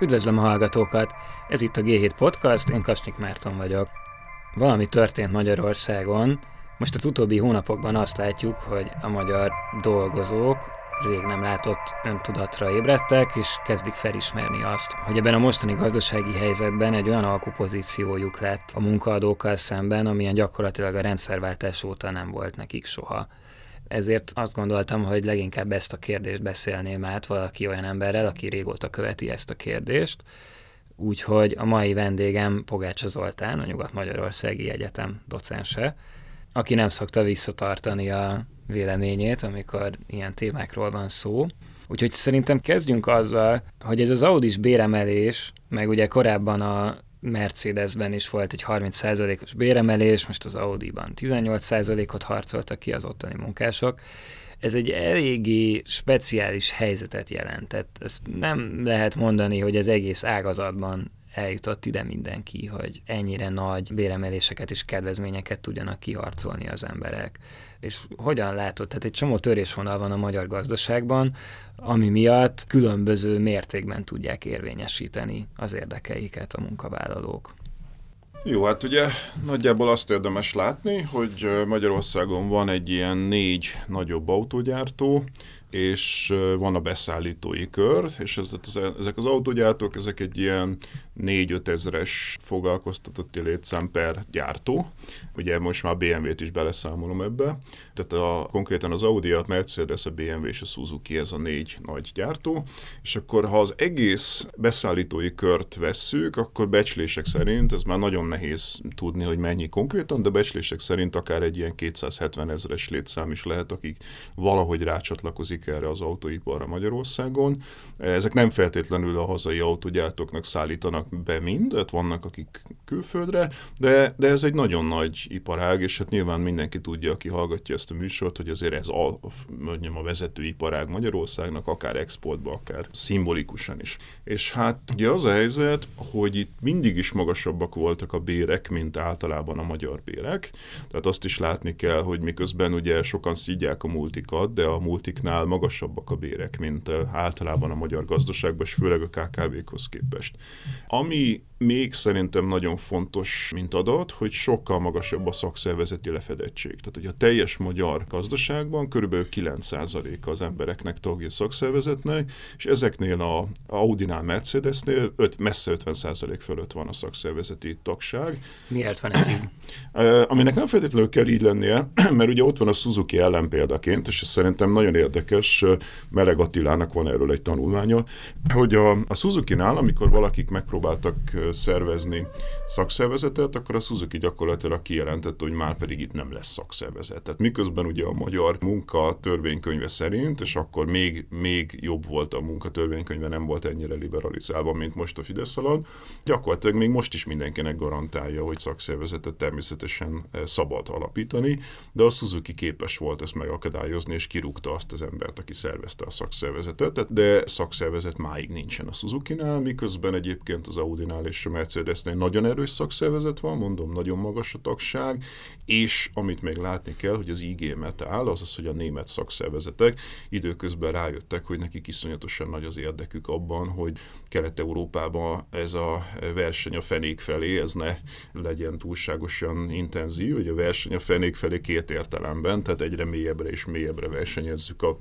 Üdvözlöm a hallgatókat! Ez itt a G7 Podcast, én Kasnyik Márton vagyok. Valami történt Magyarországon. Most az utóbbi hónapokban azt látjuk, hogy a magyar dolgozók rég nem látott öntudatra ébredtek, és kezdik felismerni azt, hogy ebben a mostani gazdasági helyzetben egy olyan alkupozíciójuk lett a munkaadókkal szemben, amilyen gyakorlatilag a rendszerváltás óta nem volt nekik soha. Ezért azt gondoltam, hogy leginkább ezt a kérdést beszélném át valaki olyan emberrel, aki régóta követi ezt a kérdést. Úgyhogy a mai vendégem Pogácsa Zoltán, a Nyugat-Magyarországi Egyetem docense, aki nem szokta visszatartani a véleményét, amikor ilyen témákról van szó. Úgyhogy szerintem kezdjünk azzal, hogy ez az Audis béremelés, meg ugye korábban a Mercedesben is volt egy 30%-os béremelés, most az Audi-ban 18%-ot harcoltak ki az ottani munkások. Ez egy eléggé speciális helyzetet jelentett. Ezt nem lehet mondani, hogy az egész ágazatban eljutott ide mindenki, hogy ennyire nagy béremeléseket és kedvezményeket tudjanak kiharcolni az emberek. És hogyan látod? Tehát egy csomó törésvonal van a magyar gazdaságban, ami miatt különböző mértékben tudják érvényesíteni az érdekeiket a munkavállalók. Jó, hát ugye nagyjából azt érdemes látni, hogy Magyarországon van egy ilyen négy nagyobb autógyártó, és van a beszállítói kör, és ez, ezek az autógyártók, ezek egy ilyen 4-5 ezres foglalkoztatotti létszám per gyártó. Ugye most már BMW-t is beleszámolom ebbe. Tehát a, konkrétan az Audi, a Mercedes, a BMW és a Suzuki, ez a négy nagy gyártó. És akkor ha az egész beszállítói kört vesszük, akkor becslések szerint, ez már nagyon nehéz tudni, hogy mennyi konkrétan, de becslések szerint akár egy ilyen 270 ezres létszám is lehet, akik valahogy rácsatlakozik erre az autóiparra Magyarországon. Ezek nem feltétlenül a hazai autógyártóknak szállítanak be mind, tehát vannak akik külföldre, de, de ez egy nagyon nagy iparág, és hát nyilván mindenki tudja, aki hallgatja ezt a műsort, hogy azért ez a, mondjam, a vezető iparág Magyarországnak, akár exportba, akár szimbolikusan is. És hát ugye az a helyzet, hogy itt mindig is magasabbak voltak a bérek, mint általában a magyar bérek. Tehát azt is látni kell, hogy miközben ugye sokan szígyák a multikat, de a multiknál magasabbak a bérek, mint általában a magyar gazdaságban, és főleg a KKV-khoz képest. Ami még szerintem nagyon fontos, mint adat, hogy sokkal magasabb a szakszervezeti lefedettség. Tehát, hogy a teljes magyar gazdaságban körülbelül 9% az embereknek tagja szakszervezetnek, és ezeknél a Audinál, Mercedesnél öt, messze 50% fölött van a szakszervezeti tagság. Miért van ez így? Aminek nem feltétlenül kell így lennie, mert ugye ott van a Suzuki ellenpéldaként, és ez szerintem nagyon érdekes, Meleg Attilának van erről egy tanulmánya, hogy a, a Suzuki-nál, amikor valakik megpróbáltak szervezni szakszervezetet, akkor a Suzuki gyakorlatilag kijelentette, hogy már pedig itt nem lesz szakszervezet. Tehát miközben ugye a magyar munka törvénykönyve szerint, és akkor még, még jobb volt a munka törvénykönyve, nem volt ennyire liberalizálva, mint most a Fidesz alatt, gyakorlatilag még most is mindenkinek garantálja, hogy szakszervezetet természetesen eh, szabad alapítani, de a Suzuki képes volt ezt megakadályozni, és kirúgta azt az embert, aki szervezte a szakszervezetet, de szakszervezet máig nincsen a Suzuki-nál, miközben egyébként az Audi-nál és a Mercedesnél nagyon erős szakszervezet van, mondom, nagyon magas a tagság, és amit még látni kell, hogy az IG Metal, azaz, hogy a német szakszervezetek időközben rájöttek, hogy nekik iszonyatosan nagy az érdekük abban, hogy Kelet-Európában ez a verseny a fenék felé, ez ne legyen túlságosan intenzív, hogy a verseny a fenék felé két értelemben, tehát egyre mélyebbre és mélyebbre versenyezzük a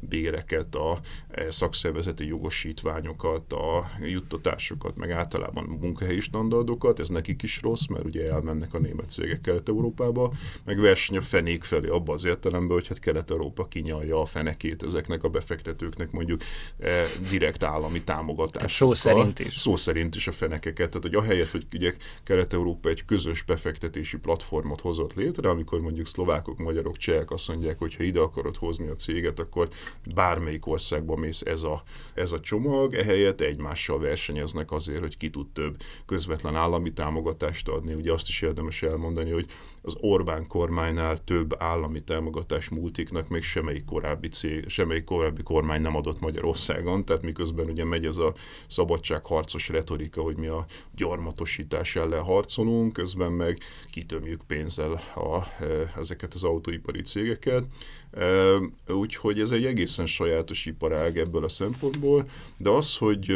béreket, a szakszervezeti jogosítványokat, a juttatásokat, meg általában munkahelyi standardokat, ez nekik is rossz, mert ugye elmennek a német cégek Kelet-Európába, meg verseny a fenék felé abban az értelemben, hogy hát Kelet-Európa kinyalja a fenekét ezeknek a befektetőknek mondjuk eh, direkt állami támogatást. Szó szerint is. Szó szerint is a fenekeket. Tehát, hogy ahelyett, hogy ugye Kelet-Európa egy közös befektetési platformot hozott létre, amikor mondjuk szlovákok, magyarok, csehek azt mondják, hogy ha ide akarod hozni a céget, akkor bármelyik országban mész ez a, ez a csomag, ehelyett egymással versenyeznek azért, hogy ki tud több közvetlen állami támogatást adni. Ugye azt is érdemes elmondani, hogy az Orbán kormánynál több állami támogatás multiknak még semmelyik korábbi cég, semmelyik korábbi kormány nem adott Magyarországon, tehát miközben ugye megy ez a szabadságharcos retorika, hogy mi a gyarmatosítás ellen harcolunk, közben meg kitömjük pénzzel a, e, ezeket az autóipari cégeket. Úgyhogy ez egy egészen sajátos iparág ebből a szempontból, de az, hogy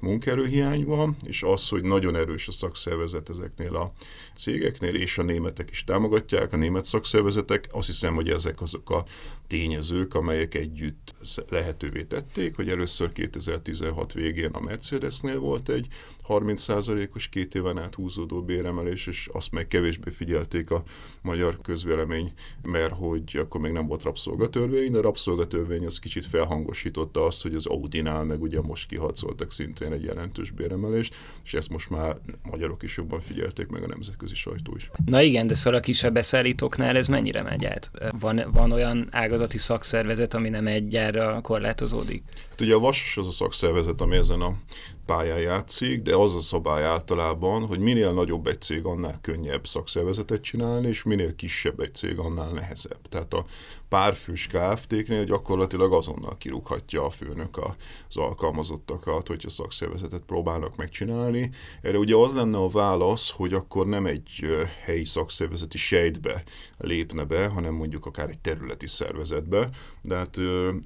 munkaerőhiány van, és az, hogy nagyon erős a szakszervezet ezeknél a cégeknél, és a németek is támogatják, a német szakszervezetek, azt hiszem, hogy ezek azok a tényezők, amelyek együtt lehetővé tették, hogy először 2016 végén a Mercedesnél volt egy 30%-os két éven át húzódó béremelés, és azt meg kevésbé figyelték a magyar közvélemény, mert hogy akkor még nem volt rabszolgatörvény, de a rabszolgatörvény az kicsit felhangosította azt, hogy az Audinál meg ugye most kiharcoltak szintén egy jelentős béremelést, és ezt most már magyarok is jobban figyelték meg a nemzetközi sajtó is. Na igen, de szóval a kisebb beszállítóknál ez mennyire megy át? Van, van olyan ágazati szakszervezet, ami nem egy gyárra korlátozódik? Hát ugye a Vas az a szakszervezet, ami ezen a pályán játszik, de az a szabály általában, hogy minél nagyobb egy cég, annál könnyebb szakszervezetet csinálni, és minél kisebb egy cég, annál nehezebb. Tehát a párfős Kft-knél gyakorlatilag azonnal kirúghatja a főnök az alkalmazottakat, hogyha szakszervezetet próbálnak megcsinálni. Erre ugye az lenne a válasz, hogy akkor nem egy helyi szakszervezeti sejtbe lépne be, hanem mondjuk akár egy területi szervezetbe. De hát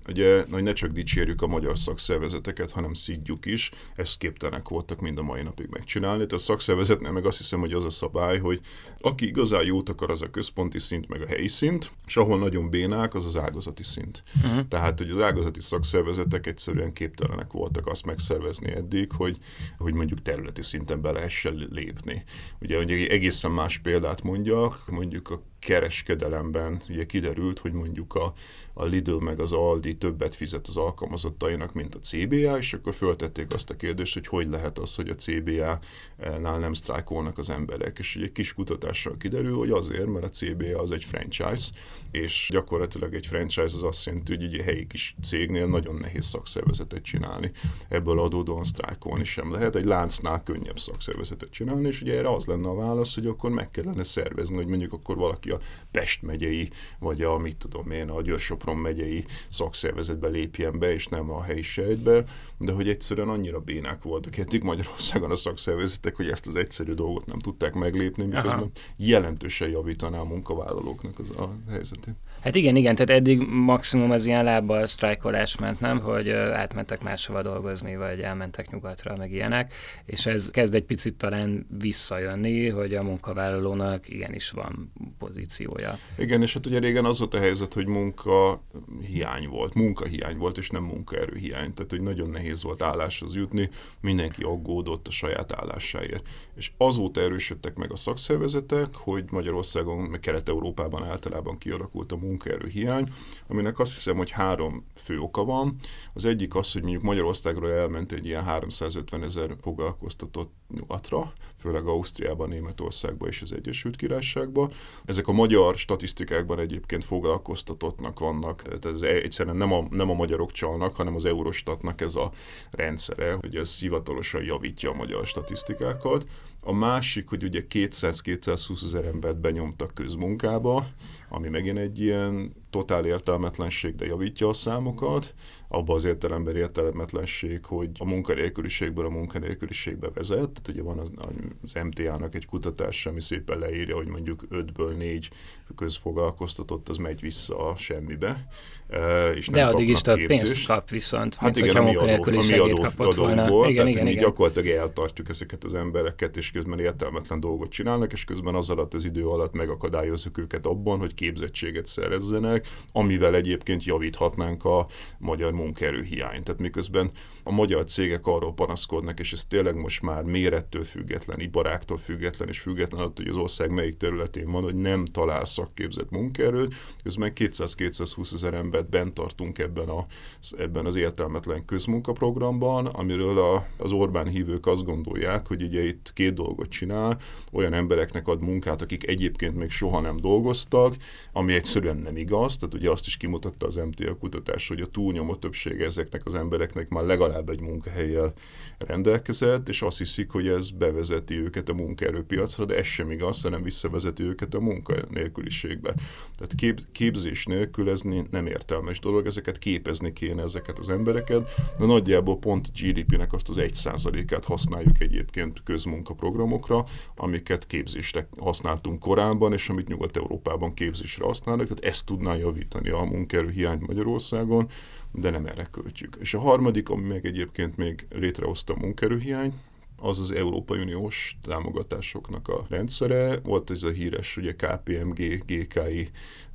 ugye, hogy ne csak dicsérjük a magyar szakszervezeteket, hanem szidjuk is, ezt képtelenek voltak mind a mai napig megcsinálni. Tehát a szakszervezetnél meg azt hiszem, hogy az a szabály, hogy aki igazán jót akar, az a központi szint, meg a helyi szint, és ahol nagyon bénál, problémák, az az ágazati szint. Uh-huh. Tehát, hogy az ágazati szakszervezetek egyszerűen képtelenek voltak azt megszervezni eddig, hogy, hogy mondjuk területi szinten be lehessen lépni. Ugye, hogy egészen más példát mondjak, mondjuk a kereskedelemben ugye kiderült, hogy mondjuk a, a Lidl meg az Aldi többet fizet az alkalmazottainak, mint a CBA, és akkor föltették azt a kérdést, hogy hogy lehet az, hogy a CBA-nál nem sztrájkolnak az emberek. És egy kis kutatással kiderül, hogy azért, mert a CBA az egy franchise, és gyakorlatilag egy franchise az azt jelenti, hogy egy helyi kis cégnél nagyon nehéz szakszervezetet csinálni. Ebből adódóan sztrájkolni sem lehet. Egy láncnál könnyebb szakszervezetet csinálni, és ugye erre az lenne a válasz, hogy akkor meg kellene szervezni, hogy mondjuk akkor valaki a Pest megyei, vagy a mit tudom én, a Győr-Sopron megyei szakszervezetbe lépjen be, és nem a helyi sejtbe, de hogy egyszerűen annyira bénák voltak eddig Magyarországon a szakszervezetek, hogy ezt az egyszerű dolgot nem tudták meglépni, miközben Aha. jelentősen javítaná a munkavállalóknak az a helyzetét. Hát igen, igen, tehát eddig maximum az ilyen lábbal sztrájkolás ment, nem, hogy átmentek máshova dolgozni, vagy elmentek nyugatra, meg ilyenek, és ez kezd egy picit talán visszajönni, hogy a munkavállalónak igenis van pozíciója. Igen, és hát ugye régen az volt a helyzet, hogy munka hiány volt, munkahiány volt, és nem munkaerőhiány, tehát hogy nagyon nehéz volt álláshoz jutni, mindenki aggódott a saját állásáért. És azóta erősödtek meg a szakszervezetek, hogy Magyarországon, meg Kelet-Európában általában kialakult a munkaerőhiány, aminek azt hiszem, hogy három fő oka van. Az egyik az, hogy mondjuk Magyarországról elment egy ilyen 350 ezer foglalkoztatott nyugatra, főleg Ausztriában, Németországban és az Egyesült Királyságban. Ezek a magyar statisztikákban egyébként foglalkoztatottnak vannak, tehát ez egyszerűen nem a, nem a magyarok csalnak, hanem az Eurostatnak ez a rendszere, hogy ez hivatalosan javítja a magyar statisztikákat. A másik, hogy ugye 200-220 ezer embert benyomtak közmunkába, ami megint egy ilyen totál értelmetlenség, de javítja a számokat, abban az értelemben értelmetlenség, hogy a munkanélküliségből a munkanélküliségbe vezet. Tehát ugye van az, az MTA-nak egy kutatása, ami szépen leírja, hogy mondjuk 5-ből 4 közfoglalkoztatott, az megy vissza a semmibe. E, és de addig is több pénzt kap viszont, hát mint igen, a mi adó, kapott volna. Igen, tehát igen, mi igen. gyakorlatilag eltartjuk ezeket az embereket, és közben értelmetlen dolgot csinálnak, és közben az alatt az idő alatt megakadályozzuk őket abban, hogy képzettséget szerezzenek, amivel egyébként javíthatnánk a magyar munkaerőhiányt. Tehát miközben a magyar cégek arról panaszkodnak, és ez tényleg most már mérettől független, iparáktól független, és független attól, hogy az ország melyik területén van, hogy nem talál szakképzett munkaerőt, közben 200-220 ezer ember évet bent tartunk ebben, a, ebben az értelmetlen közmunkaprogramban, amiről a, az Orbán hívők azt gondolják, hogy ugye itt két dolgot csinál, olyan embereknek ad munkát, akik egyébként még soha nem dolgoztak, ami egyszerűen nem igaz, tehát ugye azt is kimutatta az MTA kutatás, hogy a túlnyomó többsége ezeknek az embereknek már legalább egy munkahelyjel rendelkezett, és azt hiszik, hogy ez bevezeti őket a munkaerőpiacra, de ez sem igaz, hanem visszavezeti őket a munkanélküliségbe. Tehát kép, képzés nélkül ez nem értelmes dolog, ezeket képezni kéne ezeket az embereket, de nagyjából pont GDP-nek azt az egy százalékát használjuk egyébként közmunkaprogramokra, amiket képzésre használtunk korábban, és amit Nyugat-Európában képzésre használnak, tehát ezt tudná javítani a munkaerőhiány Magyarországon, de nem erre költjük. És a harmadik, ami meg egyébként még létrehozta a munkerőhiány, az az Európai Uniós támogatásoknak a rendszere. Volt ez a híres ugye KPMG, GKI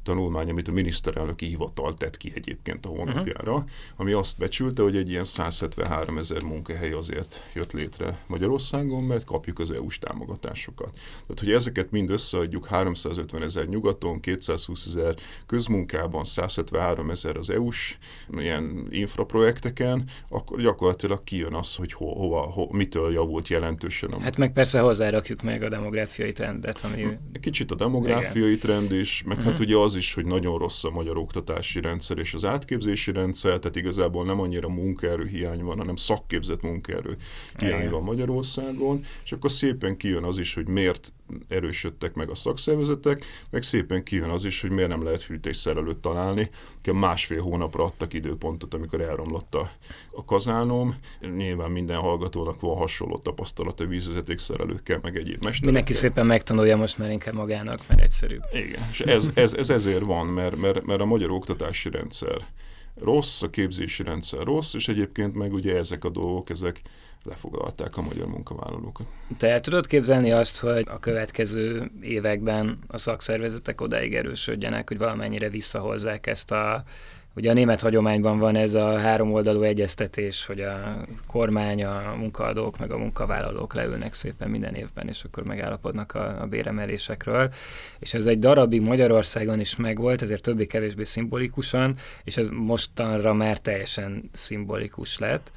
tanulmány, amit a miniszterelnöki hivatal tett ki egyébként a honlapjára, uh-huh. ami azt becsülte, hogy egy ilyen 173 ezer munkahely azért jött létre Magyarországon, mert kapjuk az EU-s támogatásokat. Tehát, hogy ezeket mind összeadjuk 350 ezer nyugaton, 220 ezer közmunkában, 173 ezer az EU-s ilyen infraprojekteken, akkor gyakorlatilag kijön az, hogy ho, hova, ho, mitől javult jelentősen. A hát meg persze hozzárakjuk meg a demográfiai trendet, ami... Kicsit a demográfiai Igen. trend is, meg uh-huh. hát ugye az is, hogy nagyon rossz a magyar oktatási rendszer és az átképzési rendszer, tehát igazából nem annyira munkaerő hiány van, hanem szakképzett munkaerő hiány van Magyarországon, és akkor szépen kijön az is, hogy miért erősödtek meg a szakszervezetek, meg szépen kijön az is, hogy miért nem lehet hűtésszerelőt találni. Másfél hónapra adtak időpontot, amikor elromlott a, a kazánom. Nyilván minden hallgatónak van hasonló tapasztalat a vízvezetékszerelőkkel, meg egyéb mesterekkel. Mindenki szépen megtanulja most már inkább magának, mert egyszerűbb. Igen, és ez, ez, ez ezért van, mert, mert, mert a magyar oktatási rendszer rossz, a képzési rendszer rossz, és egyébként meg ugye ezek a dolgok, ezek lefoglalták a magyar munkavállalókat. Te el tudod képzelni azt, hogy a következő években a szakszervezetek odáig erősödjenek, hogy valamennyire visszahozzák ezt a Ugye a német hagyományban van ez a három oldalú egyeztetés, hogy a kormány, a munkaadók meg a munkavállalók leülnek szépen minden évben, és akkor megállapodnak a, a béremelésekről. És ez egy darabig Magyarországon is megvolt, ezért többé-kevésbé szimbolikusan, és ez mostanra már teljesen szimbolikus lett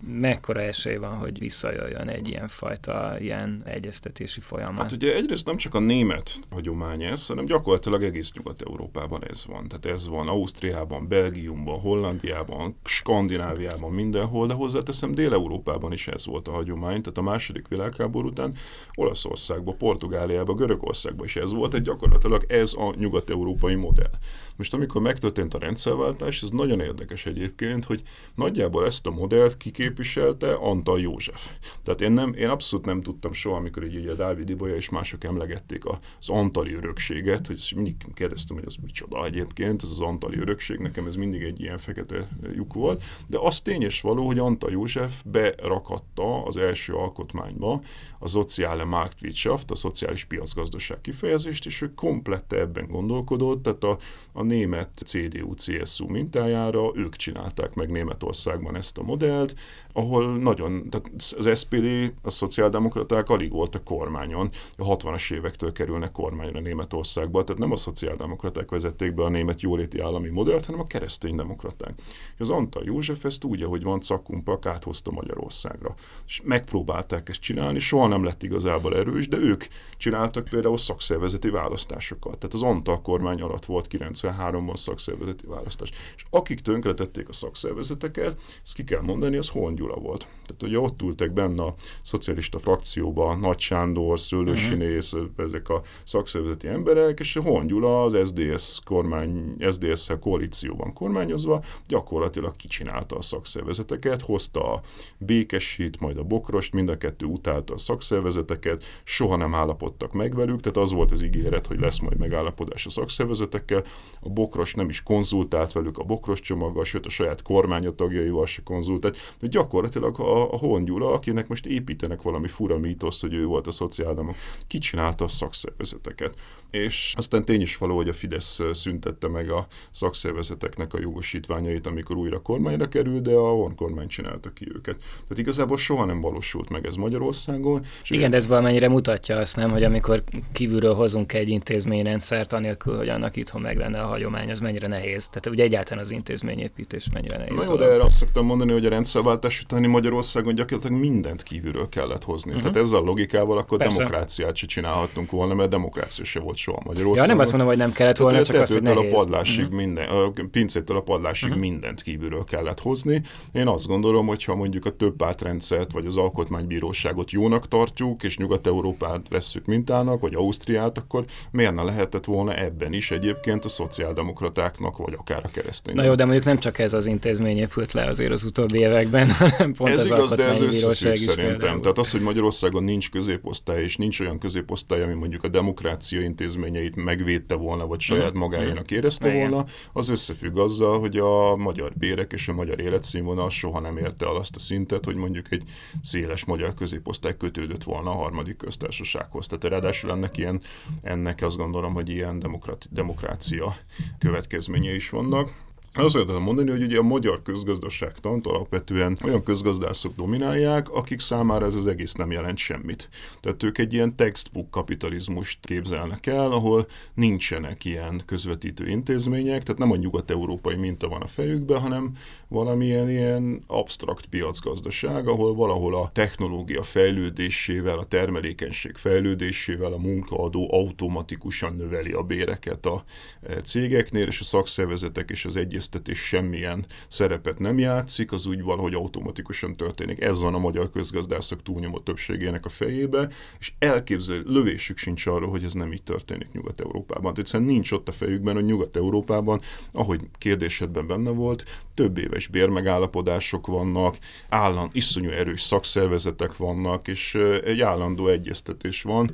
mekkora esély van, hogy visszajöjjön egy ilyen fajta ilyen egyeztetési folyamat? Hát ugye egyrészt nem csak a német hagyomány ez, hanem gyakorlatilag egész Nyugat-Európában ez van. Tehát ez van Ausztriában, Belgiumban, Hollandiában, Skandináviában, mindenhol, de hozzáteszem Dél-Európában is ez volt a hagyomány. Tehát a második világháború után Olaszországban, Portugáliában, Görögországban is ez volt. egy gyakorlatilag ez a nyugat-európai modell. Most amikor megtörtént a rendszerváltás, ez nagyon érdekes egyébként, hogy nagyjából ezt a modellt kiképviselte Antal József. Tehát én, nem, én abszolút nem tudtam soha, amikor így, így a Dávid Ibolya és mások emlegették az antali örökséget, hogy mindig kérdeztem, hogy az micsoda egyébként, ez az antali örökség, nekem ez mindig egy ilyen fekete lyuk volt, de az tényes való, hogy Antal József berakatta az első alkotmányba a Soziale Marktwirtschaft, a szociális piacgazdaság kifejezést, és ő komplette ebben gondolkodott, tehát a, a német CDU-CSU mintájára ők csinálták meg Németországban ezt a modellt, ahol nagyon, tehát az SPD, a szociáldemokraták alig voltak kormányon, a 60-as évektől kerülnek kormányra Németországba, tehát nem a szociáldemokraták vezették be a német jóléti állami modellt, hanem a kereszténydemokraták. Az Antal József ezt úgy, ahogy van cakkumpak, áthozta Magyarországra. És megpróbálták ezt csinálni, soha nem lett igazából erős, de ők csináltak például szakszervezeti választásokat. Tehát az Antal kormány alatt volt 93-ban szakszervezeti választás. És akik tönkretették a szakszervezeteket, ezt ki kell mondani, az Holn Gyula volt. Tehát ugye ott ültek benne a szocialista frakcióban Nagy Sándor, Szőlősinész, uh-huh. ezek a szakszervezeti emberek, és Holn Gyula az SDS kormány, SDS-szel koalícióban kormányozva gyakorlatilag kicsinálta a szakszervezeteket, hozta a békesít, majd a bokrost, mind a kettő utálta a szakszervezeteket, soha nem állapodtak meg velük, tehát az volt az ígéret, hogy lesz majd megállapodás a szakszervezetekkel, a bokros nem is konzultált velük a bokros csomaggal, sőt a saját kormánya tagjaival se konzultált, de gyakorlatilag a, a Horn Gyula, akinek most építenek valami fura mítoszt, hogy ő volt a szociáldemok, kicsinálta a szakszervezeteket. És aztán tény is való, hogy a Fidesz szüntette meg a szakszervezeteknek a jogosítványait, amikor újra kormányra kerül, de a Horn kormány csinálta ki őket. Tehát igazából soha nem valósult meg ez Magyarországon. És Igen, de ez valamennyire mutatja azt, nem, hogy amikor kívülről hozunk egy intézményrendszert, anélkül, hogy annak itthon meg lenne a hagyomány, az mennyire nehéz. Tehát ugye egyáltalán az intézményépítés mennyire nehéz. Na jó, de erre azt szoktam mondani, hogy a rendszerváltás utáni Magyarországon gyakorlatilag mindent kívülről kellett hozni. Uh-huh. Tehát ezzel a logikával akkor Persze. demokráciát se csinálhattunk volna, mert demokrácia se volt soha Magyarországon. Ja, nem azt mondom, hogy nem kellett volna, csak azt, hogy nehéz. a padlásig uh-huh. minden, a pincétől a padlásig uh-huh. mindent kívülről kellett hozni. Én azt gondolom, hogy ha mondjuk a több pártrendszert vagy az alkotmánybíróságot jónak tartjuk, és Nyugat-Európát vesszük mintának, vagy Ausztriát, akkor miért ne lehetett volna ebben is egyébként a szociáldemokratáknak, vagy akár a keresztény. Na jó, de mondjuk nem csak ez az intézmény épült le azért az utóbbi években, hanem pont ez az igaz, de ez összefügg szerintem. Például. Tehát az, hogy Magyarországon nincs középosztály, és nincs olyan középosztály, ami mondjuk a demokrácia intézményeit megvédte volna, vagy saját mm. magáénak érezte Igen. volna, az összefügg azzal, hogy a magyar bérek és a magyar életszínvonal soha nem érte el azt a szintet, hogy mondjuk egy széles magyar középosztály kötődött volna a harmadik köztársasághoz. Tehát ráadásul ennek ilyen, ennek azt gondolom, hogy ilyen demokrácia következményei is vannak. Azt szeretném mondani, hogy ugye a magyar közgazdaságtant alapvetően olyan közgazdászok dominálják, akik számára ez az egész nem jelent semmit. Tehát ők egy ilyen textbook kapitalizmust képzelnek el, ahol nincsenek ilyen közvetítő intézmények, tehát nem a nyugat-európai minta van a fejükben, hanem valamilyen ilyen absztrakt piacgazdaság, ahol valahol a technológia fejlődésével, a termelékenység fejlődésével a munkaadó automatikusan növeli a béreket a e, cégeknél, és a szakszervezetek és az egyes egyeztetés semmilyen szerepet nem játszik, az úgy valahogy automatikusan történik. Ez van a magyar közgazdászok túlnyomó többségének a fejébe, és elképzel, lövésük sincs arra, hogy ez nem így történik Nyugat-Európában. Tehát egyszerűen nincs ott a fejükben, hogy Nyugat-Európában, ahogy kérdésedben benne volt, több éves bérmegállapodások vannak, állandó, iszonyú erős szakszervezetek vannak, és egy állandó egyeztetés van.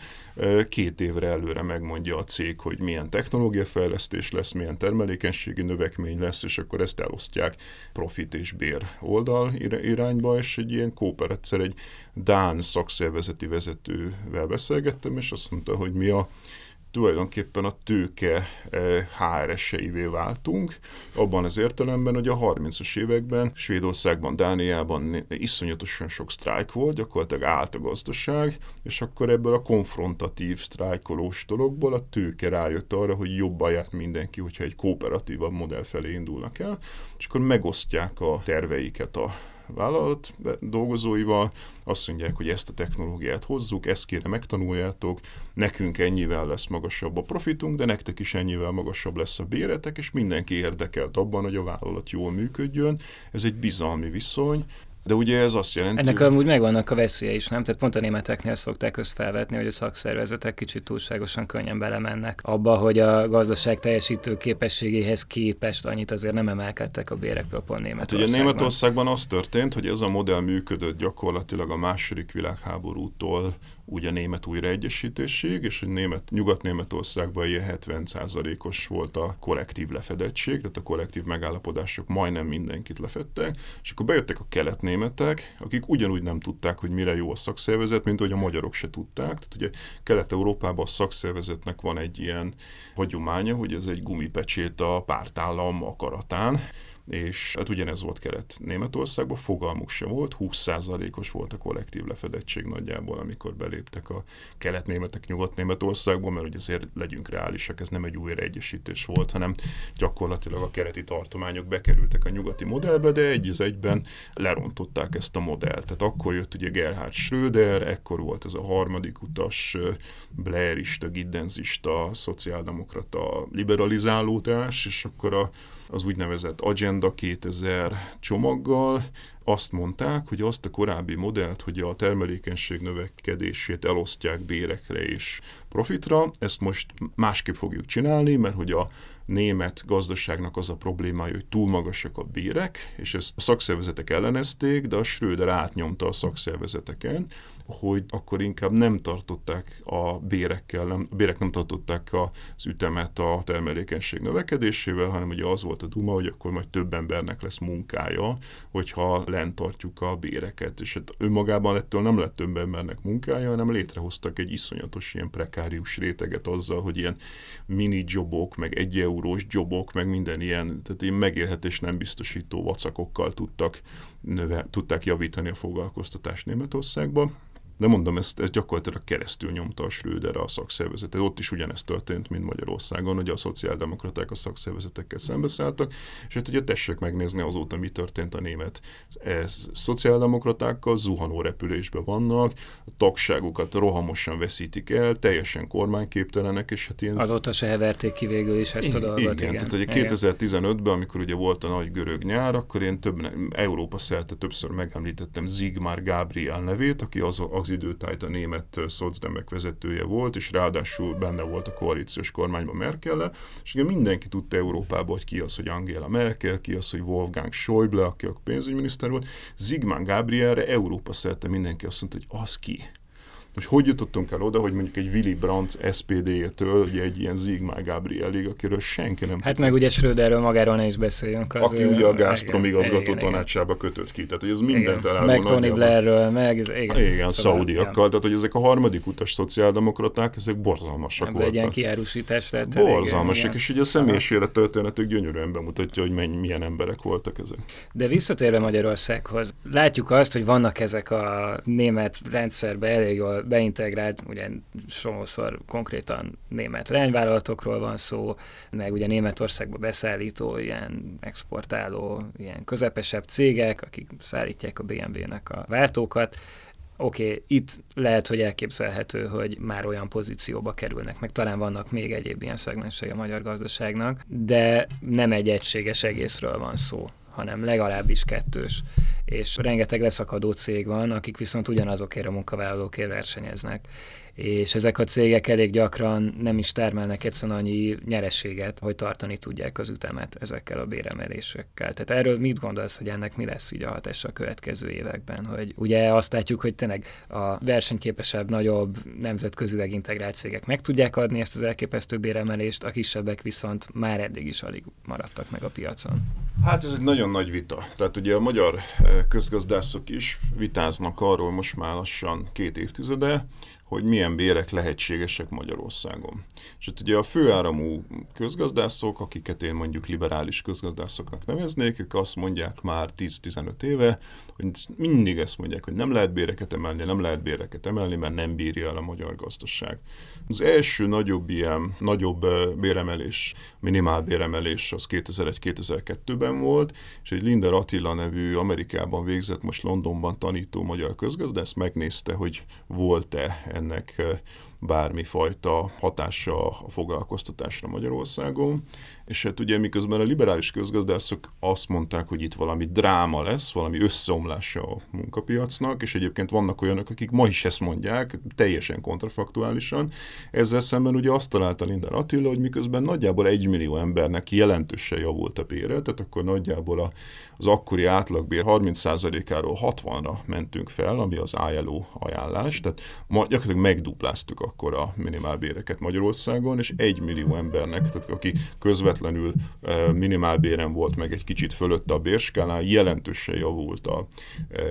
Két évre előre megmondja a cég, hogy milyen technológiafejlesztés lesz, milyen termelékenységi növekmény lesz, és akkor ezt elosztják profit és bér oldal irányba, és egy ilyen kóper egyszer egy Dán szakszervezeti vezetővel beszélgettem, és azt mondta, hogy mi a tulajdonképpen a tőke HRS-eivé váltunk, abban az értelemben, hogy a 30-as években Svédországban, Dániában iszonyatosan sok sztrájk volt, gyakorlatilag állt a gazdaság, és akkor ebből a konfrontatív sztrájkolós dologból a tőke rájött arra, hogy jobban jár mindenki, hogyha egy kooperatívabb modell felé indulnak el, és akkor megosztják a terveiket a vállalat dolgozóival, azt mondják, hogy ezt a technológiát hozzuk, ezt kéne megtanuljátok, nekünk ennyivel lesz magasabb a profitunk, de nektek is ennyivel magasabb lesz a béretek, és mindenki érdekelt abban, hogy a vállalat jól működjön. Ez egy bizalmi viszony, de ugye ez azt jelenti... Ennek amúgy megvannak a veszélye is, nem? Tehát pont a németeknél szokták ezt felvetni, hogy a szakszervezetek kicsit túlságosan könnyen belemennek abba, hogy a gazdaság teljesítő képességéhez képest annyit azért nem emelkedtek a bérekről pont Németországban. Hát ugye Németországban az történt, hogy ez a modell működött gyakorlatilag a második világháborútól úgy a német újraegyesítésig, és hogy német, Nyugat-Németországban ilyen 70%-os volt a kollektív lefedettség, tehát a kollektív megállapodások majdnem mindenkit lefettek, és akkor bejöttek a keletnémetek, akik ugyanúgy nem tudták, hogy mire jó a szakszervezet, mint hogy a magyarok se tudták. Tehát ugye Kelet-Európában a szakszervezetnek van egy ilyen hagyománya, hogy ez egy gumipecsét a pártállam akaratán, és hát ugyanez volt kelet Németországban, fogalmuk se volt, 20%-os volt a kollektív lefedettség nagyjából, amikor beléptek a kelet-németek nyugat-németországból, mert ugye azért legyünk reálisak, ez nem egy újraegyesítés volt, hanem gyakorlatilag a keleti tartományok bekerültek a nyugati modellbe, de egy az egyben lerontották ezt a modellt. Tehát akkor jött ugye Gerhard Schröder, ekkor volt ez a harmadik utas, Blairista, Giddensista, szociáldemokrata liberalizálódás, és akkor a az úgynevezett Agenda 2000 csomaggal. Azt mondták, hogy azt a korábbi modellt, hogy a termelékenység növekedését elosztják bérekre és profitra, ezt most másképp fogjuk csinálni, mert hogy a német gazdaságnak az a problémája, hogy túl magasak a bérek, és ezt a szakszervezetek ellenezték, de a Schröder átnyomta a szakszervezeteken, hogy akkor inkább nem tartották a bérekkel, nem, a bérek nem tartották az ütemet a termelékenység növekedésével, hanem ugye az volt a duma, hogy akkor majd több embernek lesz munkája, hogyha lent tartjuk a béreket. És hát önmagában ettől nem lett több embernek munkája, hanem létrehoztak egy iszonyatos ilyen prekárius réteget azzal, hogy ilyen mini jobok, meg egy eurós jobok, meg minden ilyen, tehát ilyen megélhetés nem biztosító vacakokkal tudtak, növe, tudták javítani a foglalkoztatást Németországban. De mondom, ezt, ezt gyakorlatilag keresztül nyomta a Schröder a szakszervezetet. Ott is ugyanezt történt, mint Magyarországon, hogy a szociáldemokraták a szakszervezetekkel szembeszálltak, és hát ugye tessék megnézni azóta, mi történt a német ez, szociáldemokratákkal, zuhanó repülésben vannak, a tagságukat rohamosan veszítik el, teljesen kormányképtelenek, és hát ilyen... Azóta se heverték ki végül is ezt a dolgot. Igen, igen. tehát ugye 2015-ben, amikor ugye volt a nagy görög nyár, akkor én több, Európa szerte többször megemlítettem Zigmar Gabriel nevét, aki az, az az időtájt a német szocdemek vezetője volt, és ráadásul benne volt a koalíciós kormányban merkel és ugye mindenki tudta Európában, hogy ki az, hogy Angela Merkel, ki az, hogy Wolfgang Schäuble, aki a pénzügyminiszter volt. Zigmund Gabrielre Európa szerte mindenki azt mondta, hogy az ki. Most hogy jutottunk el oda, hogy mondjuk egy Willy Brandt SPD-től, ugye egy ilyen Zigmár Gabrielig, akiről senki nem Hát meg ugye Schröderről magáról ne is beszéljünk. Az aki ő, ugye a Gazprom igazgató tanácsába kötött ki, tehát hogy ez mindent elárul. Meg Tony Blairről, meg ez, igen. Igen, szóval, szaudiakkal, tehát hogy ezek a harmadik utas szociáldemokraták, ezek borzalmasak Ebből voltak. egy ilyen kiárusítás lett. Borzalmasak, és ugye a személyes élet történetük gyönyörűen bemutatja, hogy mennyi, milyen emberek voltak ezek. De visszatérve Magyarországhoz, látjuk azt, hogy vannak ezek a német rendszerbe elég jól beintegrált, ugye sokszor konkrétan német lányvállalatokról van szó, meg ugye Németországba beszállító, ilyen exportáló, ilyen közepesebb cégek, akik szállítják a BMW-nek a váltókat, oké, okay, itt lehet, hogy elképzelhető, hogy már olyan pozícióba kerülnek, meg talán vannak még egyéb ilyen szegmensei a magyar gazdaságnak, de nem egy egységes egészről van szó hanem legalábbis kettős. És rengeteg leszakadó cég van, akik viszont ugyanazokért a munkavállalókért versenyeznek és ezek a cégek elég gyakran nem is termelnek egyszerűen annyi nyerességet, hogy tartani tudják az ütemet ezekkel a béremelésekkel. Tehát erről mit gondolsz, hogy ennek mi lesz így a hatása a következő években? Hogy ugye azt látjuk, hogy tényleg a versenyképesebb, nagyobb, nemzetközileg integrált cégek meg tudják adni ezt az elképesztő béremelést, a kisebbek viszont már eddig is alig maradtak meg a piacon. Hát ez egy nagyon nagy vita. Tehát ugye a magyar eh, közgazdászok is vitáznak arról most már lassan két évtizede, hogy milyen bérek lehetségesek Magyarországon. És itt ugye a főáramú közgazdászok, akiket én mondjuk liberális közgazdászoknak neveznék, ők azt mondják már 10-15 éve, hogy mindig ezt mondják, hogy nem lehet béreket emelni, nem lehet béreket emelni, mert nem bírja el a magyar gazdaság. Az első nagyobb ilyen, nagyobb béremelés, minimál béremelés az 2001-2002-ben volt, és egy Linder Attila nevű Amerikában végzett, most Londonban tanító magyar közgazdász megnézte, hogy volt-e ennek bármifajta hatása a foglalkoztatásra Magyarországon. És hát ugye miközben a liberális közgazdászok azt mondták, hogy itt valami dráma lesz, valami összeomlása a munkapiacnak, és egyébként vannak olyanok, akik ma is ezt mondják, teljesen kontrafaktuálisan. Ezzel szemben ugye azt találta Linder Attila, hogy miközben nagyjából egy millió embernek jelentősen javult a bére, tehát akkor nagyjából az akkori átlagbér 30%-áról 60-ra mentünk fel, ami az ILO ajánlás, tehát ma gyakorlatilag megdupláztuk akkor a minimálbéreket Magyarországon, és egy millió embernek, tehát aki közvetlenül minimálbéren volt, meg egy kicsit fölött a bérskálán, jelentősen javult a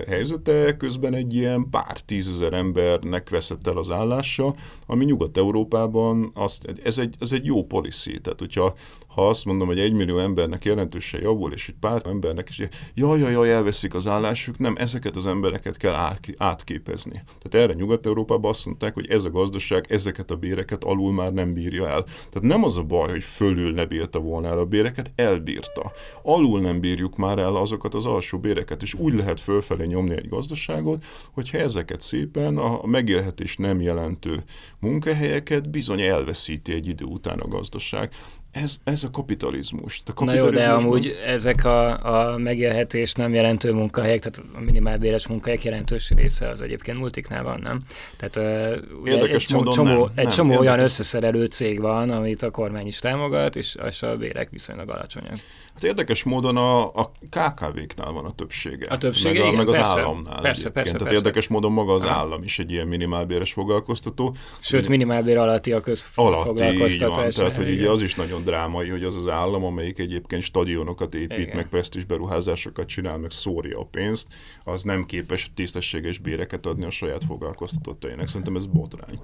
helyzete, közben egy ilyen pár tízezer embernek veszett el az állása, ami Nyugat-Európában azt, ez, egy, ez egy jó policy, tehát hogyha ha azt mondom, hogy egy millió embernek jelentősen javul, és egy pár embernek is, jaj, jaj, jaj, elveszik az állásuk, nem, ezeket az embereket kell átképezni. Tehát erre Nyugat-Európában azt mondták, hogy ez a gazdaság ezeket a béreket alul már nem bírja el. Tehát nem az a baj, hogy fölül ne bírta volna el a béreket, elbírta. Alul nem bírjuk már el azokat az alsó béreket, és úgy lehet fölfelé nyomni egy gazdaságot, hogyha ezeket szépen a megélhetés nem jelentő munkahelyeket bizony elveszíti egy idő után a gazdaság. Ez, ez a kapitalizmus. A Na jó, de amúgy ezek a, a megélhetés nem jelentő munkahelyek, tehát a minimálbéres munkahelyek jelentős része az egyébként multiknál van, nem? Tehát uh, Érdekes egy, módon csomó, nem, egy nem, csomó olyan összeszerelő cég van, amit a kormány is támogat, és, és a bérek viszonylag alacsonyak. Hát érdekes módon a, a KKV-knál van a többsége. A többsége, meg, a, igen, meg az persze, államnál. Persze, persze, persze, Tehát érdekes módon maga az állam is egy ilyen minimálbéres foglalkoztató. Sőt, minimálbér alatti a közfoglalkoztatás. Tehát, hogy így az is nagyon drámai, hogy az az állam, amelyik egyébként stadionokat épít, igen. meg presztis beruházásokat csinál, meg szórja a pénzt, az nem képes tisztességes béreket adni a saját foglalkoztatottainak. Szerintem ez botrány.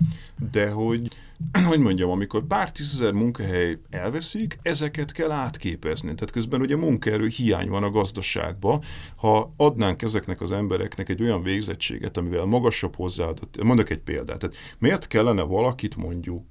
De hogy, hogy mondjam, amikor pár tízezer munkahely elveszik, ezeket kell átképezni. Tehát közben ugye munkaerő hiány van a gazdaságban. Ha adnánk ezeknek az embereknek egy olyan végzettséget, amivel magasabb hozzáadott, mondok egy példát, tehát miért kellene valakit mondjuk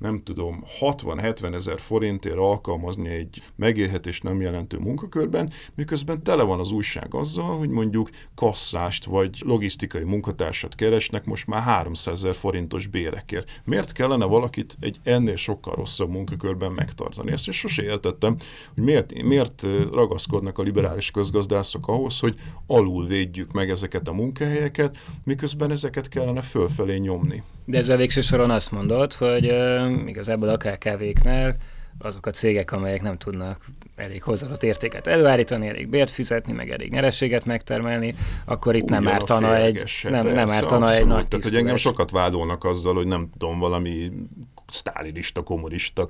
nem tudom, 60-70 ezer forintért alkalmazni egy megélhetés nem jelentő munkakörben, miközben tele van az újság azzal, hogy mondjuk kasszást vagy logisztikai munkatársat keresnek most már 300 ezer forintos bérekért. Miért kellene valakit egy ennél sokkal rosszabb munkakörben megtartani? Ezt is sose értettem, hogy miért, miért ragaszkodnak a liberális közgazdászok ahhoz, hogy alul védjük meg ezeket a munkahelyeket, miközben ezeket kellene fölfelé nyomni. De ezzel végső soron azt mondod, hogy uh, igazából a KKV-knál azok a cégek, amelyek nem tudnak elég hozzáadott értéket előállítani, elég bért fizetni, meg elég nyerességet megtermelni, akkor itt nem ártana egy, nem, nem ártana egy nagy Tehát, hogy engem sokat vádolnak azzal, hogy nem tudom, valami sztálinista, kommunista,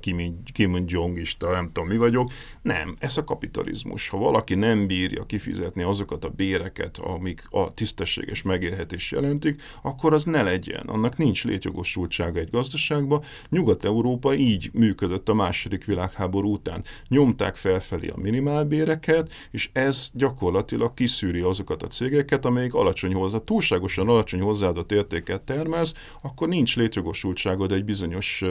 Kim Jongista, nem tudom mi vagyok. Nem, ez a kapitalizmus. Ha valaki nem bírja kifizetni azokat a béreket, amik a tisztességes megélhetés jelentik, akkor az ne legyen. Annak nincs létjogosultsága egy gazdaságban. Nyugat-Európa így működött a második világháború után. Nyomták felfelé a minimálbéreket, és ez gyakorlatilag kiszűri azokat a cégeket, amelyik alacsony hozzá, túlságosan alacsony hozzáadott értéket termez, akkor nincs létjogosultságod egy bizonyos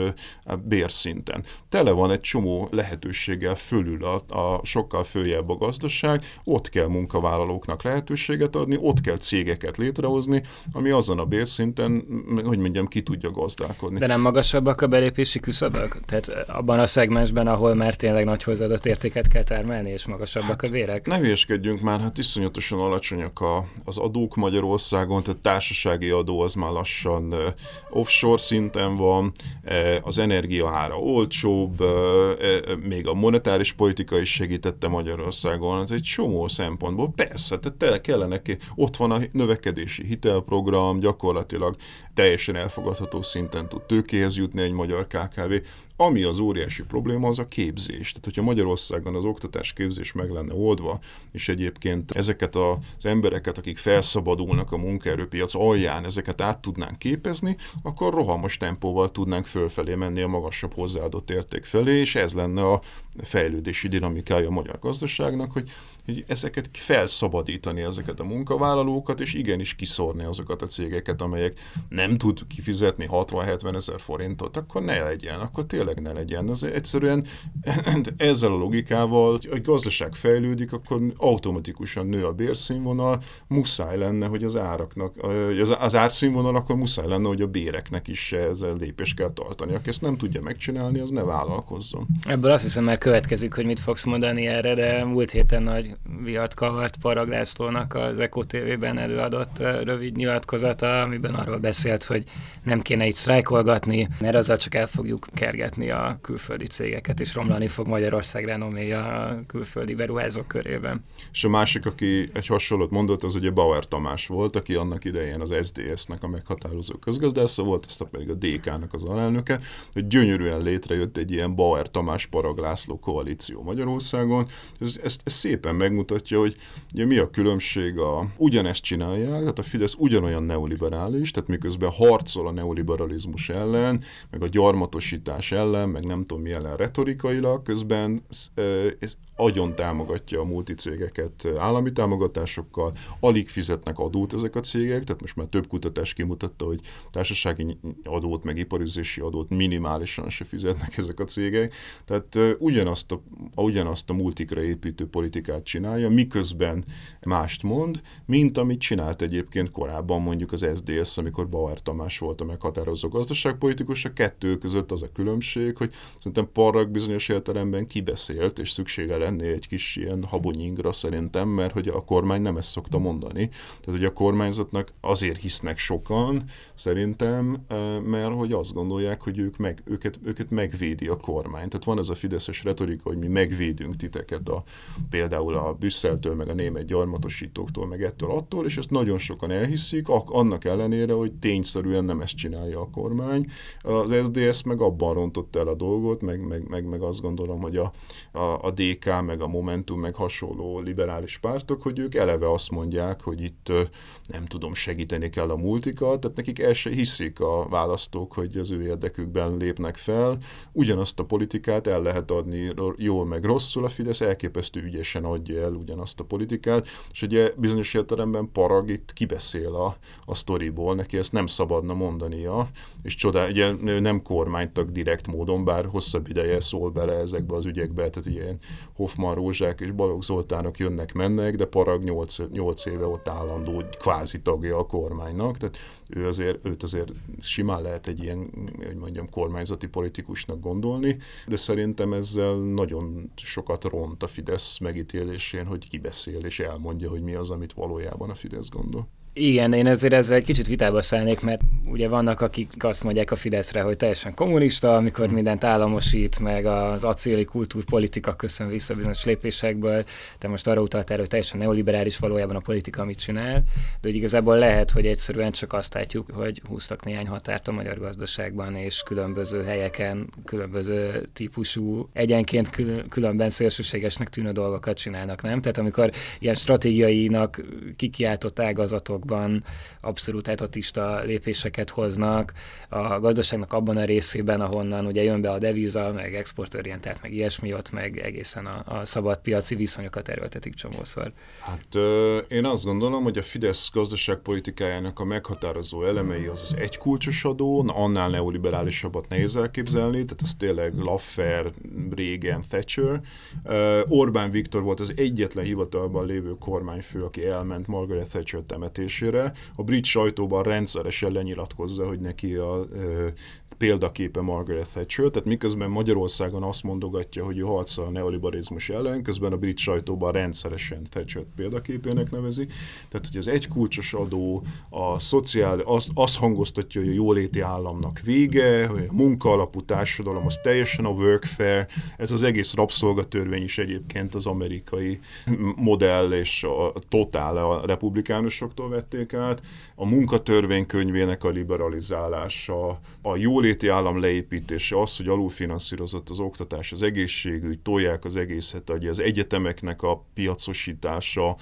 bérszinten. Tele van egy csomó lehetőséggel fölül a, a sokkal följebb a gazdaság, ott kell munkavállalóknak lehetőséget adni, ott kell cégeket létrehozni, ami azon a bérszinten, hogy mondjam, ki tudja gazdálkodni. De nem magasabbak a belépési küszöbök? Tehát abban a szegmensben, ahol már tényleg nagy hozzáadott értéket kell termelni, és magasabbak hát, a bérek? Ne hülyeskedjünk már, hát iszonyatosan alacsonyak a, az adók Magyarországon, tehát társasági adó az már lassan offshore szinten van, az energia ára olcsóbb, még a monetáris politika is segítette Magyarországon, ez egy csomó szempontból. Persze, tehát kellene, ott van a növekedési hitelprogram, gyakorlatilag teljesen elfogadható szinten tud tőkéhez jutni egy magyar KKV. Ami az óriási probléma, az a képzés. Tehát, hogyha Magyarországon az oktatás képzés meg lenne oldva, és egyébként ezeket az embereket, akik felszabadulnak a munkaerőpiac alján, ezeket át tudnánk képezni, akkor rohamos tempóval tudnánk fölfelé menni a magasabb hozzáadott érték felé, és ez lenne a fejlődési dinamikája a magyar gazdaságnak, hogy, hogy ezeket felszabadítani, ezeket a munkavállalókat, és igenis kiszórni azokat a cégeket, amelyek nem tud kifizetni 60-70 ezer forintot, akkor ne legyen, akkor tényleg ne legyen. Az egyszerűen ezzel a logikával, hogy a gazdaság fejlődik, akkor automatikusan nő a bérszínvonal, muszáj lenne, hogy az áraknak, az, az árszínvonal, akkor muszáj lenne, hogy a béreknek is ezzel lépést kell tartani. Aki ezt nem tudja megcsinálni, az ne vállalkozzon. Ebből azt hiszem már következik, hogy mit fogsz mondani erre, de múlt héten nagy viart kavart Parag Lászlónak az Eko TV-ben előadott rövid nyilatkozata, amiben arról beszélt, hogy nem kéne itt sztrájkolgatni, mert azzal csak el fogjuk kergetni a külföldi cégeket, és romlani fog Magyarország renoméja a külföldi beruházók körében. És a másik, aki egy hasonlót mondott, az ugye Bauer Tamás volt, aki annak idején az SDS-nek a meghatározó közgazdásza volt, aztán pedig a DK-nak az alelnöke, hogy gyönyörűen létrejött egy ilyen Bauer Tamás Parag László koalíció Magyarországon. Ez, ezt, ez szépen megmutatja, hogy ugye mi a különbség a ugyanezt csinálják, tehát a Fidesz ugyanolyan neoliberális, tehát miközben harcol a neoliberalizmus ellen, meg a gyarmatosítás ellen, meg nem tudom mi ellen retorikailag, közben ez agyon támogatja a multicégeket állami támogatásokkal, alig fizetnek adót ezek a cégek, tehát most már több kutatás kimutatta, hogy társasági adót, meg iparüzési adót adót minimálisan se fizetnek ezek a cégek. Tehát ugyanazt a, ugyanazt a multikra építő politikát csinálja, miközben mást mond, mint amit csinált egyébként korábban mondjuk az SDS, amikor Bauer Tamás volt a meghatározó gazdaságpolitikus. A kettő között az a különbség, hogy szerintem Parrak bizonyos értelemben kibeszélt, és szüksége lenné egy kis ilyen habonyingra szerintem, mert hogy a kormány nem ezt szokta mondani. Tehát, hogy a kormányzatnak azért hisznek sokan, szerintem, mert hogy azt gondolják, hogy ők meg, őket, őket megvédi a kormány. Tehát van ez a fideszes retorika, hogy mi megvédünk titeket a, például a Brüsszeltől, meg a német gyarmatosítóktól, meg ettől attól, és ezt nagyon sokan elhiszik, annak ellenére, hogy tényszerűen nem ezt csinálja a kormány. Az SDS meg abban rontott el a dolgot, meg, meg, meg, meg azt gondolom, hogy a, a, a DK, meg a Momentum, meg hasonló liberális pártok, hogy ők eleve azt mondják, hogy itt nem tudom, segíteni kell a multikat, tehát nekik el se hiszik a választók, hogy az ő érdekükben lépnek fel. Ugyanazt a politikát el lehet adni jól meg rosszul, a Fidesz elképesztő ügyesen adja el ugyanazt a politikát, és ugye bizonyos értelemben Parag itt kibeszél a, a sztoriból, neki ezt nem szabadna mondania, és csodál, ugye nem kormánytag direkt módon, bár hosszabb ideje szól bele ezekbe az ügyekbe, tehát ilyen Hoffman Rózsák és Balogh Zoltánok jönnek-mennek, de Parag 8, 8 éve ott állandó kvázi tagja a kormánynak, tehát ő azért, őt azért simán lehet egy ilyen, hogy mondjam, kormányzati politikusnak gondolni, de szerintem ezzel nagyon sokat ront a Fidesz megítélésén, hogy kibeszél és elmondja, hogy mi az, amit valójában a Fidesz gondol. Igen, én ezért ezzel egy kicsit vitába szállnék, mert ugye vannak, akik azt mondják a Fideszre, hogy teljesen kommunista, amikor mm. mindent államosít, meg az acéli kultúrpolitika köszön vissza bizonyos lépésekből, de most arra utaltál, hogy teljesen neoliberális valójában a politika, amit csinál, de hogy igazából lehet, hogy egyszerűen csak azt látjuk, hogy húztak néhány határt a magyar gazdaságban, és különböző helyeken, különböző típusú, egyenként különben szélsőségesnek tűnő dolgokat csinálnak, nem? Tehát amikor ilyen stratégiainak kikiáltott ágazatok országokban abszolút etatista lépéseket hoznak a gazdaságnak abban a részében, ahonnan ugye jön be a devíza, meg exportorientált, meg ilyesmi ott, meg egészen a, a szabad piaci viszonyokat erőltetik csomószor. Hát ö, én azt gondolom, hogy a Fidesz gazdaságpolitikájának a meghatározó elemei az az egykulcsos adó, annál neoliberálisabbat nehéz elképzelni, tehát ez tényleg Laffer, régen Thatcher. Orbán Viktor volt az egyetlen hivatalban lévő kormányfő, aki elment Margaret Thatcher temetés működésére. A brit sajtóban rendszeresen lenyilatkozza, hogy neki a példaképe Margaret Thatcher, tehát miközben Magyarországon azt mondogatja, hogy ő harcol a neoliberalizmus ellen, közben a brit sajtóban rendszeresen Thatcher példaképének nevezi. Tehát, hogy az egykulcsos adó, a szociál, azt, azt hangoztatja, hogy a jóléti államnak vége, hogy a munkaalapú társadalom az teljesen a workfare, ez az egész rabszolgatörvény is egyébként az amerikai modell és a totál a republikánusoktól vették át, a munkatörvénykönyvének a liberalizálása, a jólét jóléti állam leépítése, az, hogy alulfinanszírozott az oktatás, az egészségügy, tolják az egészet, ugye az egyetemeknek a piacosítása,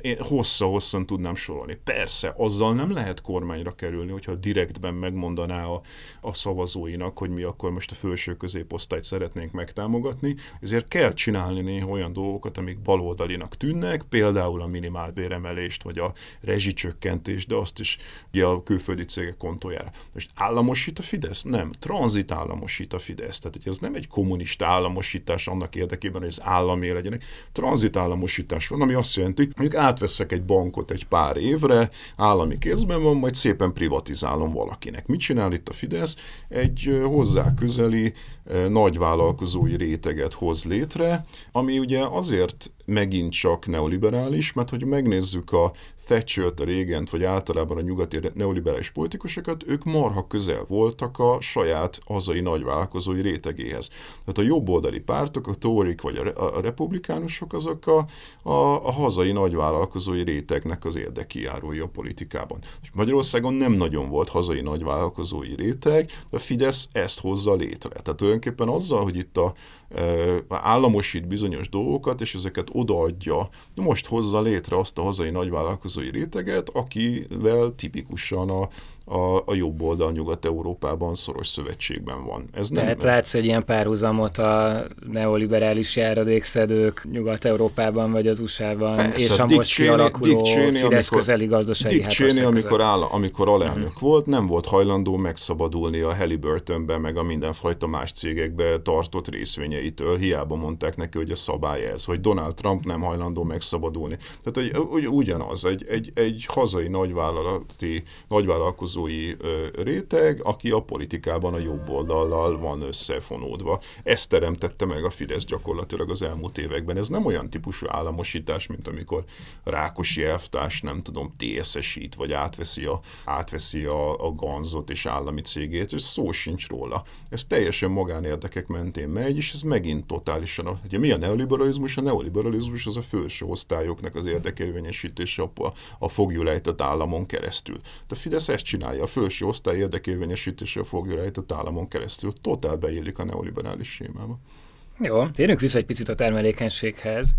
én hossza-hosszan tudnám sorolni. Persze, azzal nem lehet kormányra kerülni, hogyha direktben megmondaná a, a szavazóinak, hogy mi akkor most a felső középosztályt szeretnénk megtámogatni, ezért kell csinálni néha olyan dolgokat, amik baloldalinak tűnnek, például a minimálbéremelést, vagy a rezsicsökkentést, de azt is ugye a külföldi cégek kontójára. Most államosít a Fidesz? Nem, tranzit államosít a Fidesz. Tehát ez nem egy kommunista államosítás annak érdekében, hogy az állami legyenek. Tranzit államosítás van, ami azt jelenti, hogy átveszek egy bankot egy pár évre, állami kézben van, majd szépen privatizálom valakinek. Mit csinál itt a Fidesz? Egy hozzá közeli nagyvállalkozói réteget hoz létre, ami ugye azért megint csak neoliberális, mert hogy megnézzük a Thatcher-t, a Régent, vagy általában a nyugati neoliberális politikusokat, ők marha közel voltak a saját hazai nagyvállalkozói rétegéhez. Tehát a jobboldali pártok, a tórik vagy a, a republikánusok, azok a, a, a hazai nagyvállalkozói rétegnek az érdekijárói a politikában. Magyarországon nem nagyon volt hazai nagyvállalkozói réteg, de a Fidesz ezt hozza létre. Tehát tulajdonképpen azzal, hogy itt a államosít bizonyos dolgokat, és ezeket odaadja. Most hozza létre azt a hazai nagyvállalkozói réteget, akivel tipikusan a, a, a jobb oldal Nyugat-Európában szoros szövetségben van. Ez nem, Tehát látsz egy ilyen párhuzamot a neoliberális járadékszedők Nyugat-Európában vagy az USA-ban, Persze, és a Dick most Cheney, kialakuló Dick Cheney, Fidesz amikor, közeli gazdasági Dick Cheney, amikor, áll, amikor alelnök uh-huh. volt, nem volt hajlandó megszabadulni a Halliburtonbe, meg a mindenfajta más cégekbe tartott részvényeitől. Hiába mondták neki, hogy a szabály ez, vagy Donald Trump nem hajlandó megszabadulni. Tehát hogy, hogy ugyanaz, egy, egy, egy hazai nagyvállalati, nagyvállalkozó dolgozói réteg, aki a politikában a jobb oldallal van összefonódva. Ezt teremtette meg a Fidesz gyakorlatilag az elmúlt években. Ez nem olyan típusú államosítás, mint amikor Rákosi elvtárs, nem tudom, TSS-ít, vagy átveszi a, átveszi a, a ganzot és állami cégét, és szó sincs róla. Ez teljesen magánérdekek mentén megy, és ez megint totálisan, ugye mi a neoliberalizmus? A neoliberalizmus az a felső osztályoknak az érdekérvényesítése a, a fogjulejtett államon keresztül. De a Fidesz ezt csinál csinálja, a felső osztály érdekérvényesítése fogja rejtett államon keresztül. Totál beillik a neoliberális sémába. Jó, térjünk vissza egy picit a termelékenységhez.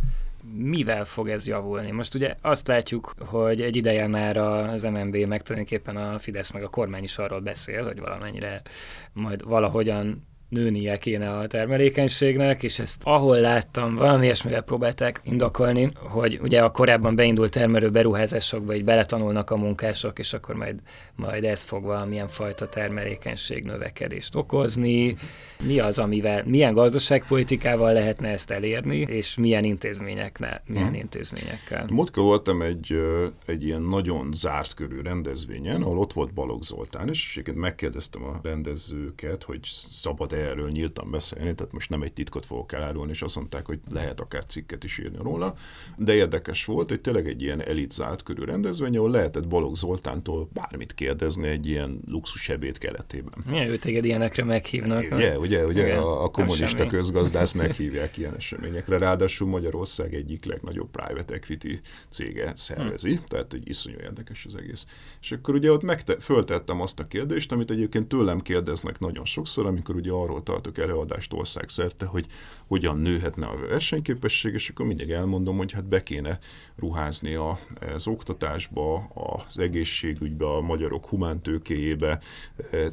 Mivel fog ez javulni? Most ugye azt látjuk, hogy egy ideje már az MNB, meg tulajdonképpen a Fidesz, meg a kormány is arról beszél, hogy valamennyire majd valahogyan nőnie kéne a termelékenységnek, és ezt ahol láttam, valami ilyesmivel próbálták indokolni, hogy ugye a korábban beindult termelő beruházásokba így beletanulnak a munkások, és akkor majd, majd ez fog valamilyen fajta termelékenység növekedést okozni. Mi az, amivel, milyen gazdaságpolitikával lehetne ezt elérni, és milyen intézményeknek, milyen hmm. intézményekkel? Motka voltam egy, egy ilyen nagyon zárt körű rendezvényen, ahol ott volt Balogh Zoltán, és megkérdeztem a rendezőket, hogy szabad-e erről nyíltan beszélni, tehát most nem egy titkot fogok elárulni, és azt mondták, hogy lehet akár cikket is írni róla, de érdekes volt, hogy tényleg egy ilyen elitzált körű rendezvény, ahol lehetett Balogh Zoltántól bármit kérdezni egy ilyen luxus ebéd keretében. Milyen ő téged ilyenekre meghívnak? Ugye, ugye, ugye Igen, a, a kommunista közgazdász meghívják ilyen eseményekre, ráadásul Magyarország egyik legnagyobb private equity cége szervezi, hmm. tehát egy iszonyú érdekes az egész. És akkor ugye ott megte- föltettem azt a kérdést, amit egyébként tőlem kérdeznek nagyon sokszor, amikor ugye arról tartok előadást országszerte, hogy hogyan nőhetne a versenyképesség, és akkor mindig elmondom, hogy hát be kéne ruházni az oktatásba, az egészségügybe, a magyarok humántőkéjébe,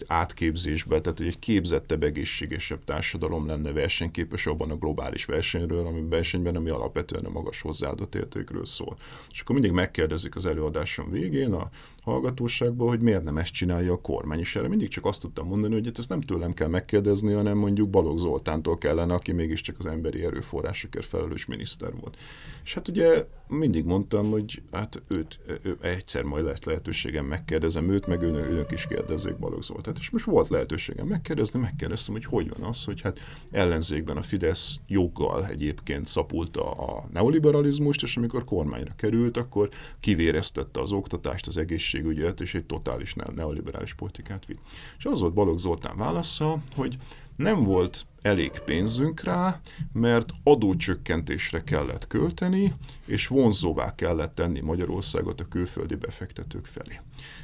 átképzésbe, tehát hogy egy képzettebb, egészségesebb társadalom lenne versenyképes abban a globális versenyről, ami versenyben, ami alapvetően a magas hozzáadott értékről szól. És akkor mindig megkérdezik az előadásom végén a hallgatóságban, hogy miért nem ezt csinálja a kormány, és erre mindig csak azt tudtam mondani, hogy ezt nem tőlem kell megkérdezni, hanem mondjuk Balogh Zoltántól kellene, aki mégiscsak az emberi erőforrásokért felelős miniszter volt. És hát ugye mindig mondtam, hogy hát őt ő, egyszer majd lesz lehetőségem megkérdezem őt, meg önök, önök is kérdezzék Balogh Zoltát. És most volt lehetőségem megkérdezni, megkérdeztem, hogy hogy van az, hogy hát ellenzékben a Fidesz joggal egyébként szapulta a neoliberalizmust, és amikor kormányra került, akkor kivéreztette az oktatást, az egészségügyet, és egy totális neoliberális politikát vitt. És az volt Balogh Zoltán válasza, hogy nem volt elég pénzünk rá, mert adócsökkentésre kellett költeni, és vonzóvá kellett tenni Magyarországot a külföldi befektetők felé.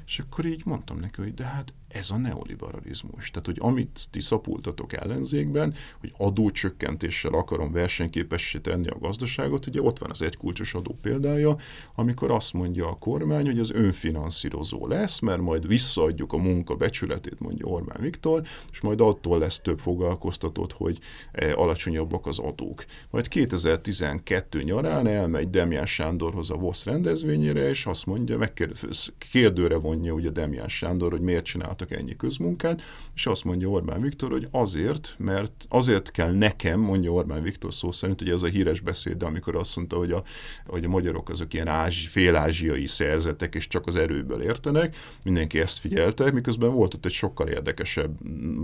És akkor így mondtam neki, hogy de hát ez a neoliberalizmus. Tehát, hogy amit ti szapultatok ellenzékben, hogy adócsökkentéssel akarom versenyképessé tenni a gazdaságot, ugye ott van az egy kulcsos adó példája, amikor azt mondja a kormány, hogy az önfinanszírozó lesz, mert majd visszaadjuk a munka becsületét, mondja Orbán Viktor, és majd attól lesz több foglalkoztatott, hogy e, alacsonyabbak az adók. Majd 2012 nyarán elmegy Demján Sándorhoz a VOSZ rendezvényére, és azt mondja, megkérdőre kérdőre vonja ugye Demján Sándor, hogy miért csinál csináltak ennyi közmunkát, és azt mondja Orbán Viktor, hogy azért, mert azért kell nekem, mondja Orbán Viktor szó szerint, hogy ez a híres beszéd, amikor azt mondta, hogy a, hogy a magyarok azok ilyen ázsi, félázsiai szerzetek, és csak az erőből értenek, mindenki ezt figyelte, miközben volt ott egy sokkal érdekesebb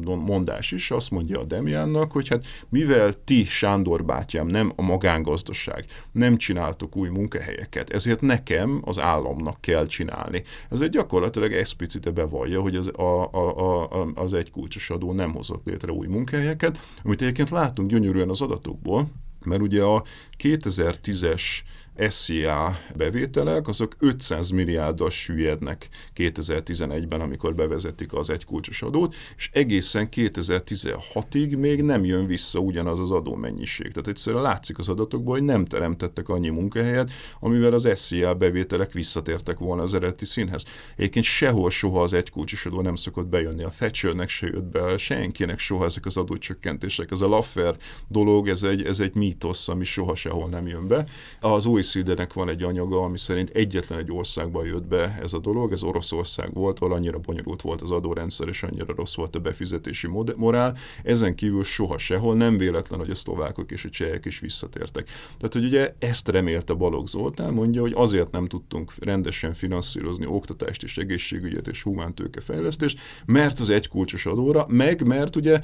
mondás is, azt mondja a Demjánnak, hogy hát mivel ti, Sándor bátyám, nem a magángazdaság, nem csináltok új munkahelyeket, ezért nekem az államnak kell csinálni. Ez egy gyakorlatilag explicite bevallja, hogy az, a, a, az egy kulcsos adó nem hozott létre új munkahelyeket, amit egyébként látunk gyönyörűen az adatokból, mert ugye a 2010-es SZIA bevételek, azok 500 milliárddal süllyednek 2011-ben, amikor bevezetik az egykulcsos adót, és egészen 2016-ig még nem jön vissza ugyanaz az adómennyiség. Tehát egyszerűen látszik az adatokból, hogy nem teremtettek annyi munkahelyet, amivel az SZIA bevételek visszatértek volna az eredeti színhez. Egyébként sehol soha az egykulcsos adó nem szokott bejönni. A Thatchernek se jött be, senkinek soha ezek az adócsökkentések. Ez a Laffer dolog, ez egy, ez egy mítosz, ami soha sehol nem jön be. Az OECD-nek van egy anyaga, ami szerint egyetlen egy országban jött be ez a dolog, ez Oroszország volt, ahol annyira bonyolult volt az adórendszer, és annyira rossz volt a befizetési morál. Ezen kívül soha sehol nem véletlen, hogy a szlovákok és a csehek is visszatértek. Tehát, hogy ugye ezt remélte Balogh Zoltán, mondja, hogy azért nem tudtunk rendesen finanszírozni oktatást és egészségügyet és humántőkefejlesztést, mert az egy kulcsos adóra, meg mert ugye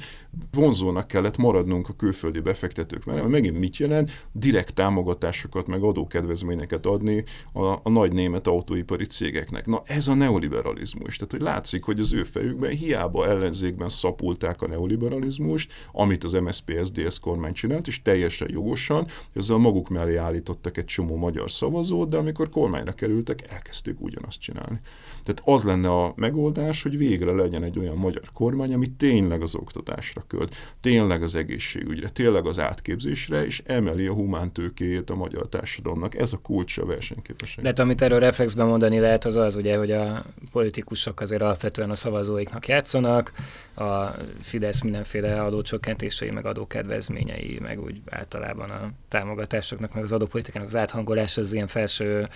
vonzónak kellett maradnunk a külföldi befektetők mert megint mit jelent? Direkt támogatásokat, meg adókedvezményeket adni a, a nagy német autóipari cégeknek. Na ez a neoliberalizmus. Tehát, hogy látszik, hogy az ő fejükben hiába ellenzékben szapulták a neoliberalizmust, amit az MSZP SZDSZ kormány csinált, és teljesen jogosan, ezzel maguk mellé állítottak egy csomó magyar szavazót, de amikor kormányra kerültek, elkezdték ugyanazt csinálni. Tehát az lenne a megoldás, hogy végre legyen egy olyan magyar kormány, ami tényleg az oktatásra költ, tényleg az egészségügyre, tényleg az átképzésre, és emeli a humántőkéjét a magyar társadalomnak. Ez a kulcs a versenyképesség. De hát, amit erről reflexben mondani lehet, az az ugye, hogy a politikusok azért alapvetően a szavazóiknak játszanak, a Fidesz mindenféle adócsökkentései, meg adókedvezményei, meg úgy általában a támogatásoknak, meg az adópolitikának az áthangolása az ilyen felső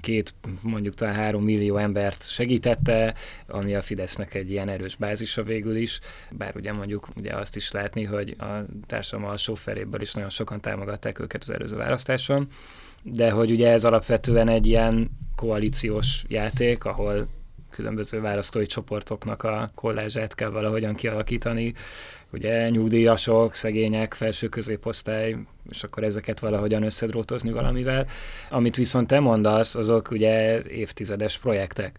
két, mondjuk talán három millió embert segítette, ami a Fidesznek egy ilyen erős bázisa végül is, bár ugye mondjuk ugye azt is látni, hogy a társadalom alsó feléből is nagyon sokan támogatták őket az előző választáson, de hogy ugye ez alapvetően egy ilyen koalíciós játék, ahol különböző választói csoportoknak a kollázsát kell valahogyan kialakítani, ugye nyugdíjasok, szegények, felső középosztály, és akkor ezeket valahogyan összedrótozni valamivel. Amit viszont te mondasz, azok ugye évtizedes projektek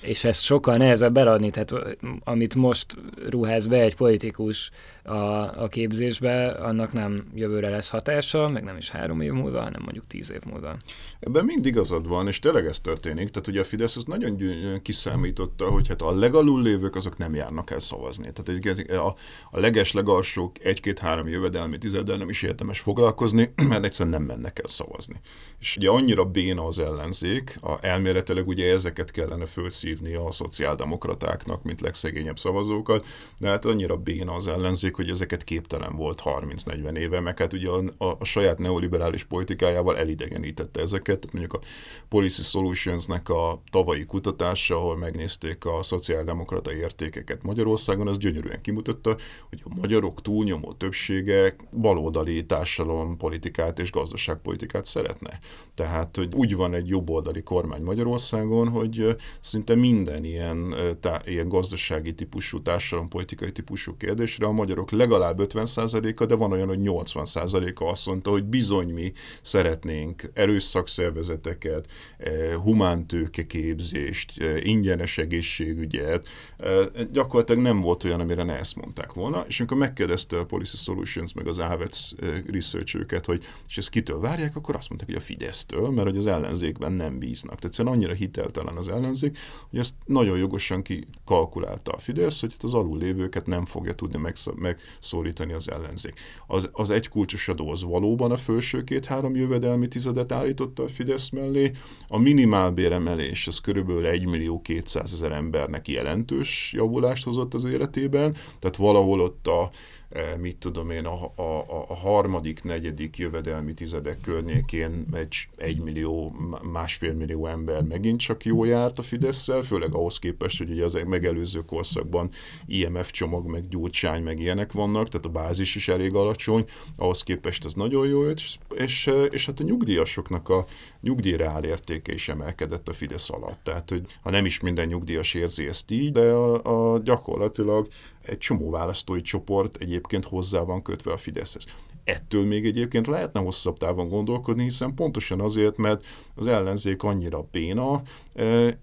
és ezt sokkal nehezebb eladni, tehát amit most ruház be egy politikus a, a képzésbe, annak nem jövőre lesz hatása, meg nem is három év múlva, hanem mondjuk tíz év múlva. Ebben mind igazad van, és tényleg ez történik. Tehát ugye a Fidesz az nagyon kiszámította, hogy hát a legalul lévők azok nem járnak el szavazni. Tehát a, a leges legalsók egy-két-három jövedelmi tizeddel nem is érdemes foglalkozni, mert egyszerűen nem mennek el szavazni. És ugye annyira béna az ellenzék, a elméletileg ugye ezeket kellene fölszívni a szociáldemokratáknak, mint legszegényebb szavazókat, de hát annyira béna az ellenzék, hogy ezeket képtelen volt 30-40 éve, meg hát ugye a, a, a saját neoliberális politikájával elidegenítette ezeket. Mondjuk a Policy Solutions-nek a tavalyi kutatása, ahol megnézték a szociáldemokrata értékeket Magyarországon, az gyönyörűen kimutatta, hogy a magyarok túlnyomó többsége baloldali társadalom politikát és gazdaságpolitikát szeretne. Tehát, hogy úgy van egy jobboldali kormány Magyarországon, hogy szinte minden ilyen, tá, ilyen gazdasági típusú, társadalompolitikai típusú kérdésre a magyarok legalább 50%-a, de van olyan, hogy 80%-a azt mondta, hogy bizony mi szeretnénk erős szakszervezeteket, humántőkeképzést, eh, ingyenes egészségügyet. Gyakorlatilag nem volt olyan, amire ne ezt mondták volna, és amikor megkérdezte a Policy Solutions meg az AVETS research hogy és ezt kitől várják, akkor azt mondták, hogy a Fidesztől, mert hogy az ellenzékben nem bíznak. Tehát egyszerűen annyira hiteltelen az ellenzék, hogy ezt nagyon jogosan kikalkulálta a Fidesz, hogy az alul lévőket nem fogja tudni meg, megszólítani az ellenzék. Az, az egy kulcsos adó az valóban a felső két-három jövedelmi tizedet állította a Fidesz mellé, a minimálbéremelés az körülbelül 1 millió 200 ezer embernek jelentős javulást hozott az életében, tehát valahol ott a mit tudom én, a, a, a harmadik, negyedik jövedelmi tizedek környékén egy, egy millió, másfél millió ember megint csak jó járt a fidesz főleg ahhoz képest, hogy ugye az megelőző korszakban IMF csomag, meg gyurcsány, meg ilyenek vannak, tehát a bázis is elég alacsony, ahhoz képest ez nagyon jó és, és, és hát a nyugdíjasoknak a nyugdíjreál értéke is emelkedett a Fidesz alatt. Tehát, hogy ha nem is minden nyugdíjas érzi ezt így, de a, a gyakorlatilag egy csomó választói csoport egyébként hozzá van kötve a Fideszhez. Ettől még egyébként lehetne hosszabb távon gondolkodni, hiszen pontosan azért, mert az ellenzék annyira béna,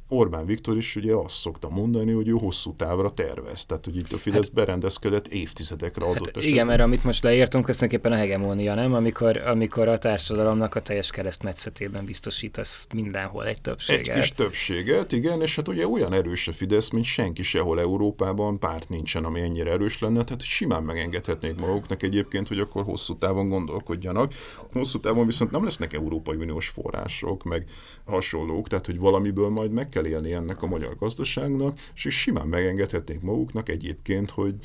Orbán Viktor is ugye azt szokta mondani, hogy ő hosszú távra tervez. Tehát, hogy itt a Fidesz hát, berendezkedett évtizedekre adott hát esetben. Igen, mert amit most leírtunk, ez tulajdonképpen a hegemónia, nem? Amikor, amikor a társadalomnak a teljes keresztmetszetében biztosítasz mindenhol egy többséget. Egy kis többséget, igen, és hát ugye olyan erős a Fidesz, mint senki sehol Európában, párt nincsen, ami ennyire erős lenne, tehát simán megengedhetnék maguknak egyébként, hogy akkor hosszú távon gondolkodjanak. Hosszú távon viszont nem lesznek Európai Uniós források, meg hasonlók, tehát hogy valamiből majd meg kell élni ennek a magyar gazdaságnak, és simán megengedhetnék maguknak egyébként, hogy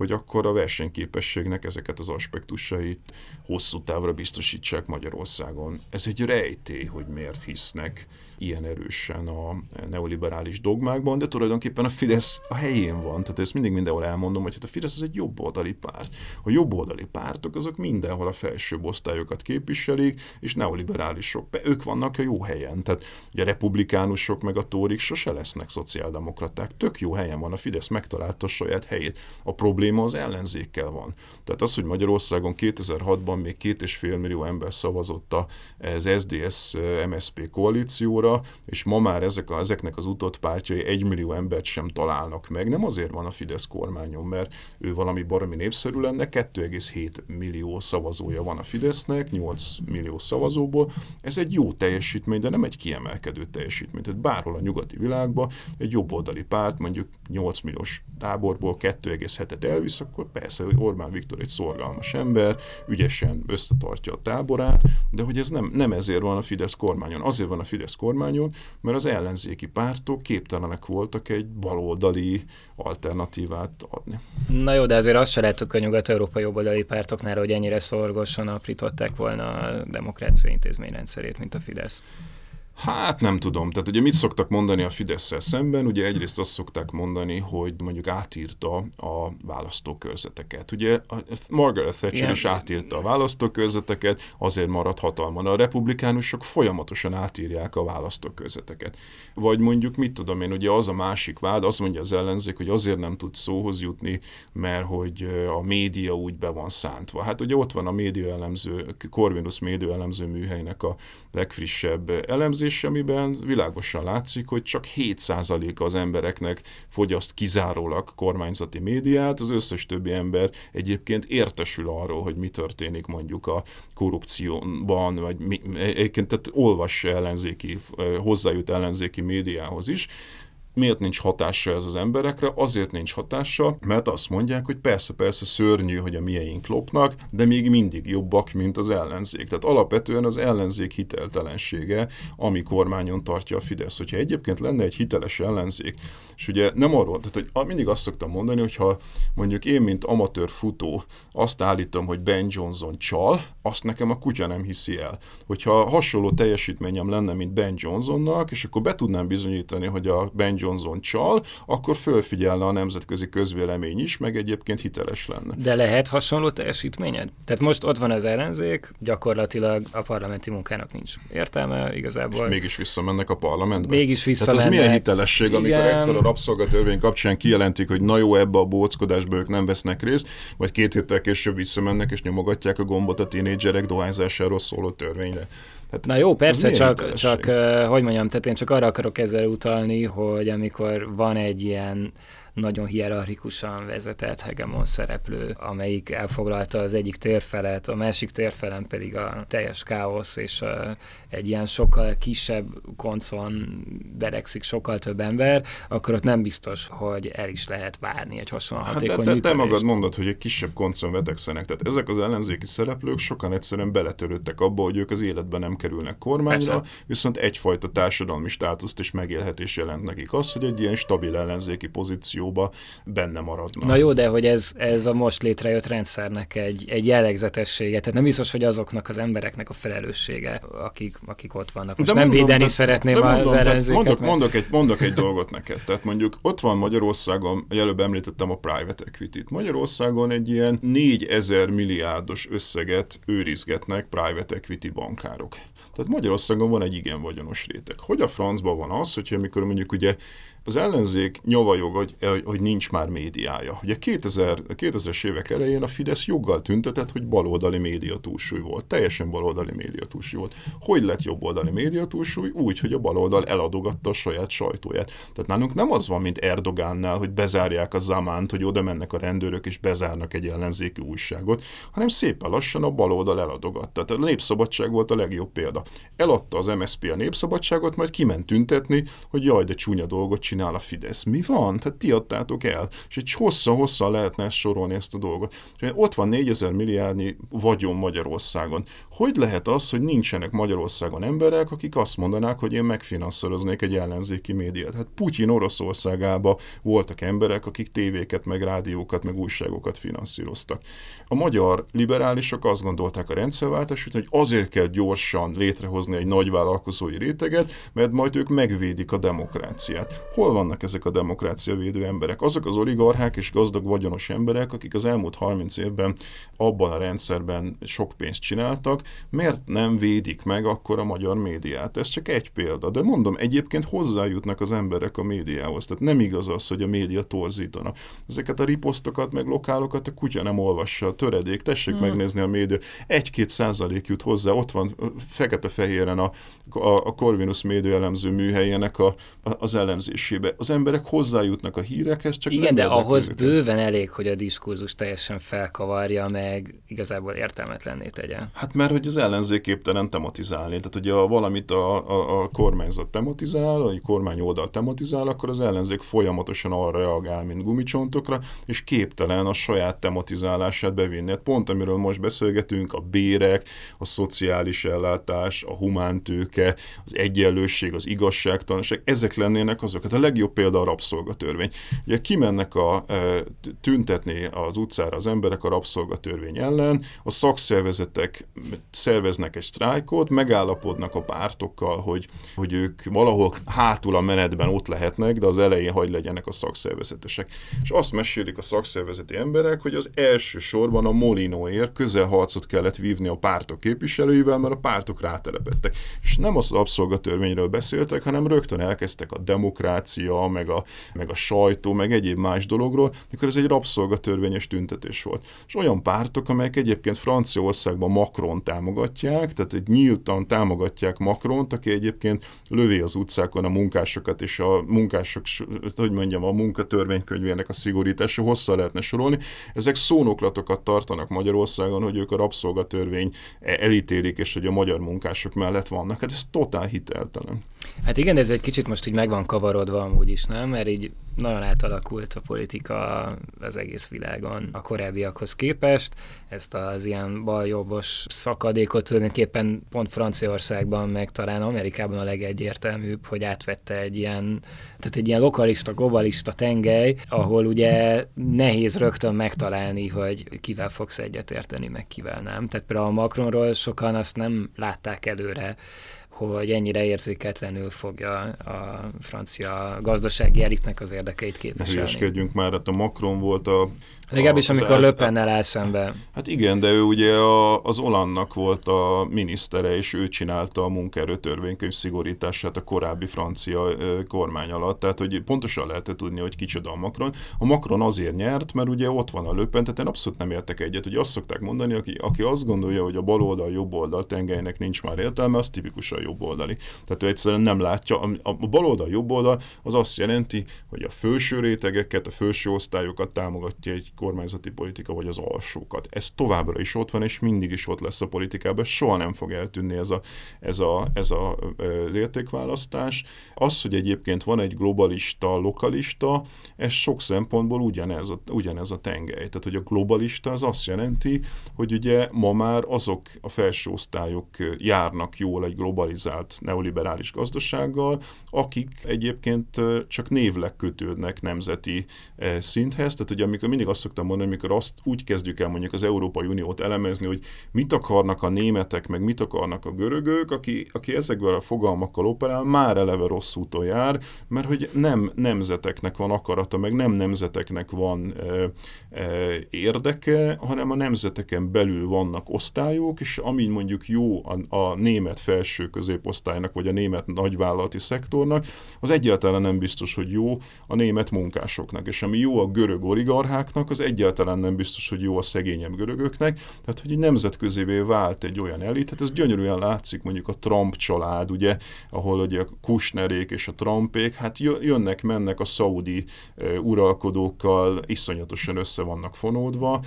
hogy akkor a versenyképességnek ezeket az aspektusait hosszú távra biztosítsák Magyarországon. Ez egy rejtély, hogy miért hisznek ilyen erősen a neoliberális dogmákban, de tulajdonképpen a Fidesz a helyén van. Tehát ezt mindig mindenhol elmondom, hogy hát a Fidesz az egy jobboldali párt. A jobboldali pártok azok mindenhol a felsőbb osztályokat képviselik, és neoliberálisok. Ők vannak a jó helyen. Tehát ugye a republikánusok meg a tórik sose lesznek szociáldemokraták. Tök jó helyen van. A Fidesz megtalálta a saját helyét. A probléma az ellenzékkel van. Tehát az, hogy Magyarországon 2006-ban még két és fél millió ember szavazott az SDS-MSP koalícióra, óra, és ma már ezek a, ezeknek az utott pártjai egy millió embert sem találnak meg. Nem azért van a Fidesz kormányon, mert ő valami baromi népszerű lenne, 2,7 millió szavazója van a Fidesznek, 8 millió szavazóból. Ez egy jó teljesítmény, de nem egy kiemelkedő teljesítmény. Tehát bárhol a nyugati világban egy jobboldali párt mondjuk 8 milliós táborból 2,7-et elvisz, akkor persze, hogy Orbán Viktor egy szorgalmas ember, ügyesen összetartja a táborát, de hogy ez nem, nem ezért van a Fidesz kormányon. Azért van a Fidesz kormányon, kormányon, mert az ellenzéki pártok képtelenek voltak egy baloldali alternatívát adni. Na jó, de azért azt se láttuk a nyugat-európai jobboldali pártoknál, hogy ennyire szorgosan aprították volna a demokrácia intézményrendszerét, mint a Fidesz. Hát nem tudom. Tehát ugye mit szoktak mondani a fidesz szemben? Ugye egyrészt azt szokták mondani, hogy mondjuk átírta a választókörzeteket. Ugye Margaret Thatcher Igen. is átírta a választókörzeteket, azért maradt hatalman. A republikánusok folyamatosan átírják a választókörzeteket. Vagy mondjuk, mit tudom én, ugye az a másik vád, azt mondja az ellenzék, hogy azért nem tud szóhoz jutni, mert hogy a média úgy be van szántva. Hát ugye ott van a média elemző, Corvinus média elemző műhelynek a legfrissebb elemzés, és amiben világosan látszik, hogy csak 7% az embereknek fogyaszt kizárólag kormányzati médiát, az összes többi ember egyébként értesül arról, hogy mi történik mondjuk a korrupcióban, vagy mi, egyébként tehát olvas ellenzéki, hozzájut ellenzéki médiához is, Miért nincs hatása ez az emberekre? Azért nincs hatása, mert azt mondják, hogy persze, persze szörnyű, hogy a mieink lopnak, de még mindig jobbak, mint az ellenzék. Tehát alapvetően az ellenzék hiteltelensége, ami kormányon tartja a Fidesz. Hogyha egyébként lenne egy hiteles ellenzék, és ugye nem arról, tehát hogy mindig azt szoktam mondani, hogyha mondjuk én, mint amatőr futó azt állítom, hogy Ben Johnson csal, azt nekem a kutya nem hiszi el. Hogyha hasonló teljesítményem lenne, mint Ben Johnsonnak, és akkor be tudnám bizonyítani, hogy a Ben Johnson csal, akkor fölfigyelne a nemzetközi közvélemény is, meg egyébként hiteles lenne. De lehet hasonló teljesítményed? Tehát most ott van az ellenzék, gyakorlatilag a parlamenti munkának nincs értelme igazából. És mégis visszamennek a parlamentbe. Mégis visszamennek. Tehát ez milyen hitelesség, amikor Igen. egyszer a rabszolgatörvény kapcsán kijelentik, hogy na jó, ebbe a bóckodásba ők nem vesznek részt, vagy két héttel később visszamennek és nyomogatják a gombot a tínédzserek dohányzásáról szóló törvényre. Hát Na jó, persze, csak, csak hogy mondjam, tehát én csak arra akarok ezzel utalni, hogy amikor van egy ilyen nagyon hierarchikusan vezetett hegemon szereplő, amelyik elfoglalta az egyik térfelet, a másik térfelen pedig a teljes káosz, és a, egy ilyen sokkal kisebb koncon berekszik sokkal több ember, akkor ott nem biztos, hogy el is lehet várni egy hasonló hát hatékony te, te, te magad mondod, hogy egy kisebb koncon vetekszenek. Tehát ezek az ellenzéki szereplők sokan egyszerűen beletörődtek abba, hogy ők az életben nem kerülnek kormányra, Persze. viszont egyfajta társadalmi státuszt és megélhetés jelent nekik az, hogy egy ilyen stabil ellenzéki pozíció funkcióba benne maradnak. Na jó, de hogy ez, ez a most létrejött rendszernek egy, egy jellegzetessége, tehát nem biztos, hogy azoknak az embereknek a felelőssége, akik, akik ott vannak. Most de nem mondom, védeni de, szeretném de mondom, az ellenzéket. Mondok, mert... mondok, egy, mondok egy dolgot neked, tehát mondjuk ott van Magyarországon, előbb említettem a private equity-t. Magyarországon egy ilyen 4000 milliárdos összeget őrizgetnek private equity bankárok. Tehát Magyarországon van egy igen vagyonos réteg. Hogy a francban van az, hogyha amikor mondjuk ugye az ellenzék nyavajog, hogy hogy, nincs már médiája. Ugye 2000, 2000-es évek elején a Fidesz joggal tüntetett, hogy baloldali média túlsúly volt. Teljesen baloldali média túlsúly volt. Hogy lett jobboldali média túlsúly? Úgy, hogy a baloldal eladogatta a saját sajtóját. Tehát nálunk nem az van, mint Erdogánnál, hogy bezárják a zamánt, hogy oda mennek a rendőrök és bezárnak egy ellenzéki újságot, hanem szépen lassan a baloldal eladogatta. Tehát a népszabadság volt a legjobb példa. Eladta az MSZP a népszabadságot, majd kiment tüntetni, hogy jaj, de csúnya dolgot csinál a Fidesz. Mi van? Tehát ti adtátok el. És egy hossza-hosszan lehetne ezt sorolni ezt a dolgot. És ott van 4000 milliárdnyi vagyon Magyarországon. Hogy lehet az, hogy nincsenek Magyarországon emberek, akik azt mondanák, hogy én megfinanszíroznék egy ellenzéki médiát? Hát Putyin Oroszországában voltak emberek, akik tévéket, meg rádiókat, meg újságokat finanszíroztak. A magyar liberálisok azt gondolták a rendszerváltás hogy azért kell gyorsan létrehozni egy nagy vállalkozói réteget, mert majd ők megvédik a demokráciát. Hol vannak ezek a demokrácia védő emberek? Azok az oligarchák és gazdag vagyonos emberek, akik az elmúlt 30 évben abban a rendszerben sok pénzt csináltak, miért nem védik meg akkor a magyar médiát? Ez csak egy példa, de mondom, egyébként hozzájutnak az emberek a médiához, tehát nem igaz az, hogy a média torzítana. Ezeket a riposztokat, meg lokálokat a kutya nem olvassa, a töredék, tessék hmm. megnézni a média, egy-két százalék jut hozzá, ott van fekete-fehéren a, a, a Corvinus média elemző műhelyének a, a, az elemzésébe. Az emberek hozzájutnak a hírekhez, csak Igen, de ahhoz őket. bőven elég, hogy a diskurzus teljesen felkavarja, meg igazából értelmetlenné tegyen. Hát mert hogy az ellenzék képtelen tematizálni. Tehát, hogy a, valamit a, a, a kormányzat tematizál, a kormány oldal tematizál, akkor az ellenzék folyamatosan arra reagál, mint gumicsontokra, és képtelen a saját tematizálását bevinni. Hát pont amiről most beszélgetünk, a bérek, a szociális ellátás, a humántőke, az egyenlőség, az igazságtalanság, ezek lennének azok. Hát a legjobb példa a rabszolgatörvény. Ugye kimennek a, e, tüntetni az utcára az emberek a rabszolgatörvény ellen, a szakszervezetek szerveznek egy sztrájkot, megállapodnak a pártokkal, hogy, hogy ők valahol hátul a menetben ott lehetnek, de az elején hagy legyenek a szakszervezetesek. És azt mesélik a szakszervezeti emberek, hogy az első sorban a Molinóért közelharcot kellett vívni a pártok képviselőivel, mert a pártok rátelepettek. És nem az abszolgatörvényről beszéltek, hanem rögtön elkezdtek a demokrácia, meg a, meg a sajtó, meg egyéb más dologról, mikor ez egy rabszolgatörvényes tüntetés volt. És olyan pártok, amelyek egyébként Franciaországban Macron támogatják, tehát egy nyíltan támogatják Macront, aki egyébként lövi az utcákon a munkásokat, és a munkások, hogy mondjam, a munkatörvénykönyvének a szigorítása hosszá lehetne sorolni. Ezek szónoklatokat tartanak Magyarországon, hogy ők a rabszolgatörvény elítélik, és hogy a magyar munkások mellett vannak. Hát ez totál hiteltelen. Hát igen, ez egy kicsit most így meg van kavarodva amúgy is, nem? Mert így nagyon átalakult a politika az egész világon a korábbiakhoz képest. Ezt az ilyen baljobbos szakadékot tulajdonképpen pont Franciaországban, meg talán Amerikában a legegyértelműbb, hogy átvette egy ilyen, tehát egy ilyen lokalista, globalista tengely, ahol ugye nehéz rögtön megtalálni, hogy kivel fogsz egyetérteni, meg kivel nem. Tehát például a Macronról sokan azt nem látták előre, hogy ennyire érzéketlenül fogja a francia gazdasági elitnek az érdekeit képviselni. Hülyeskedjünk már, hát a Macron volt a... Legalábbis a, amikor Löpennel áll szembe. Hát igen, de ő ugye a, az Olannak volt a minisztere, és ő csinálta a munkaerőtörvénykönyv szigorítását a korábbi francia kormány alatt. Tehát, hogy pontosan lehetett tudni, hogy kicsoda a Macron. A Macron azért nyert, mert ugye ott van a Löpen, tehát én abszolút nem értek egyet. Ugye azt szokták mondani, aki, aki azt gondolja, hogy a bal oldal, jobb oldal tengelynek nincs már értelme, az tipikusan jobb oldali. Tehát ő egyszerűen nem látja. A bal oldal, jobb oldal az azt jelenti, hogy a felső rétegeket, a felső osztályokat támogatja egy kormányzati politika, vagy az alsókat. Ez továbbra is ott van, és mindig is ott lesz a politikában. Soha nem fog eltűnni ez a, ez a, ez a, az értékválasztás. Az, hogy egyébként van egy globalista, lokalista, ez sok szempontból ugyanez a, ugyanez a tengely. Tehát, hogy a globalista az azt jelenti, hogy ugye ma már azok a felső osztályok járnak jól egy globalizált globalizált neoliberális gazdasággal, akik egyébként csak névleg kötődnek nemzeti szinthez. Tehát ugye amikor mindig azt szoktam mondani, amikor azt úgy kezdjük el mondjuk az Európai Uniót elemezni, hogy mit akarnak a németek, meg mit akarnak a görögök, aki, aki ezekből a fogalmakkal operál, már eleve rossz úton jár, mert hogy nem nemzeteknek van akarata, meg nem nemzeteknek van e, e, érdeke, hanem a nemzeteken belül vannak osztályok, és ami mondjuk jó a, a német felső középosztálynak, vagy a német nagyvállalati szektornak, az egyáltalán nem biztos, hogy jó a német munkásoknak. És ami jó a görög oligarcháknak, az egyáltalán nem biztos, hogy jó a szegényebb görögöknek. Tehát, hogy egy nemzetközévé vált egy olyan elit, hát ez gyönyörűen látszik mondjuk a Trump család, ugye, ahol ugye a Kushnerék és a Trumpék, hát jönnek, mennek a szaudi uralkodókkal, iszonyatosan össze vannak fonódva,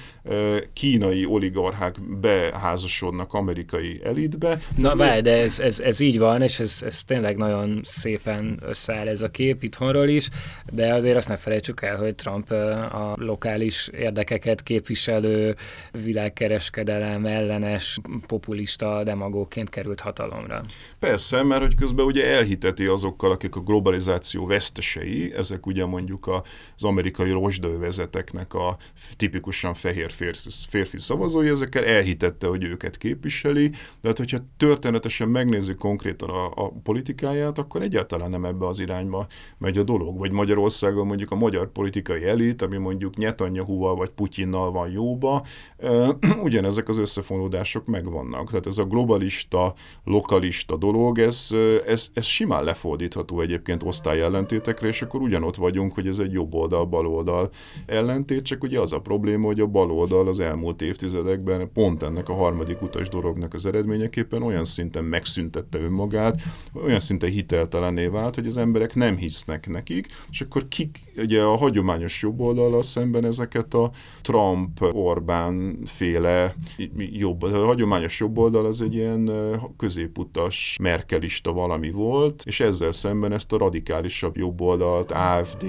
kínai oligarchák beházasodnak amerikai elitbe. Na várj, de ez, ez, ez így van, és ez, ez tényleg nagyon szépen összeáll ez a kép itthonról is, de azért azt ne felejtsük el, hogy Trump a lokális érdekeket képviselő világkereskedelem ellenes populista demagóként került hatalomra. Persze, mert hogy közben ugye elhiteti azokkal, akik a globalizáció vesztesei, ezek ugye mondjuk az amerikai rozsdővezeteknek a tipikusan fehér férfi, férfi szavazói, ezekkel elhitette, hogy őket képviseli, de hát hogyha történetesen megnézzük konkrétan a, a politikáját, akkor egyáltalán nem ebbe az irányba megy a dolog. Vagy Magyarországon mondjuk a magyar politikai elit, ami mondjuk Netanyahuval vagy Putyinnal van jóba, ugyanezek az összefonódások megvannak. Tehát ez a globalista, lokalista dolog, ez, ez, ez simán lefordítható egyébként osztályellentétekre, és akkor ugyanott vagyunk, hogy ez egy jobb oldal, bal oldal ellentét, csak ugye az a probléma, hogy a bal oldal az elmúlt évtizedekben pont ennek a harmadik utas dolognak az eredményeképpen olyan szinten megszüntette önmagát, olyan szinten hiteltelenné vált, hogy az emberek nem hisznek nekik, és akkor kik, ugye a hagyományos jobb oldal szemben ezeket a Trump-Orbán féle jobb, a hagyományos jobb oldal az egy ilyen középutas merkelista valami volt, és ezzel szemben ezt a radikálisabb jobb oldalt, AFD,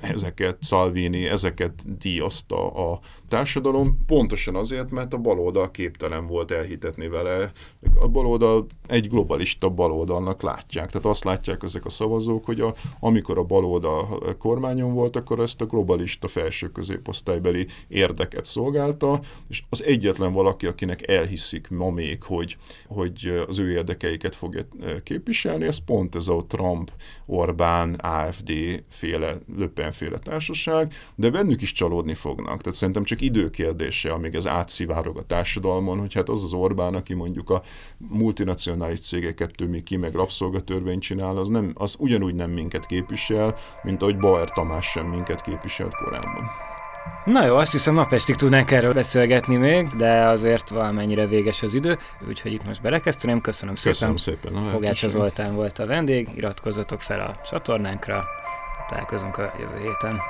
ezeket Salvini, ezeket díjazta a társadalom, pontosan azért, mert a baloldal képtelen volt elhitetni vele. A baloldal egy globalista baloldalnak látják. Tehát azt látják ezek a szavazók, hogy a, amikor a baloldal kormányon volt, akkor ezt a globalista felső középosztálybeli érdeket szolgálta, és az egyetlen valaki, akinek elhiszik ma még, hogy, hogy az ő érdekeiket fogja képviselni, ez pont ez a Trump, Orbán, AFD féle, Löpen társaság, de bennük is csalódni fognak. Tehát szerintem csak időkérdése, amíg ez átszivárog a társadalmon, hogy hát az az Orbán, aki mondjuk a multinacionális cégeket tömi ki, meg rabszolgatörvényt csinál, az, nem, az ugyanúgy nem minket képvisel, mint ahogy Bauer Tamás sem minket képviselt korábban. Na jó, azt hiszem napestig tudnánk erről beszélgetni még, de azért valamennyire véges az idő, úgyhogy itt most belekezdtem. Köszönöm, Köszönöm szépen. szépen Fogács Zoltán volt a vendég, iratkozzatok fel a csatornánkra, találkozunk a jövő héten.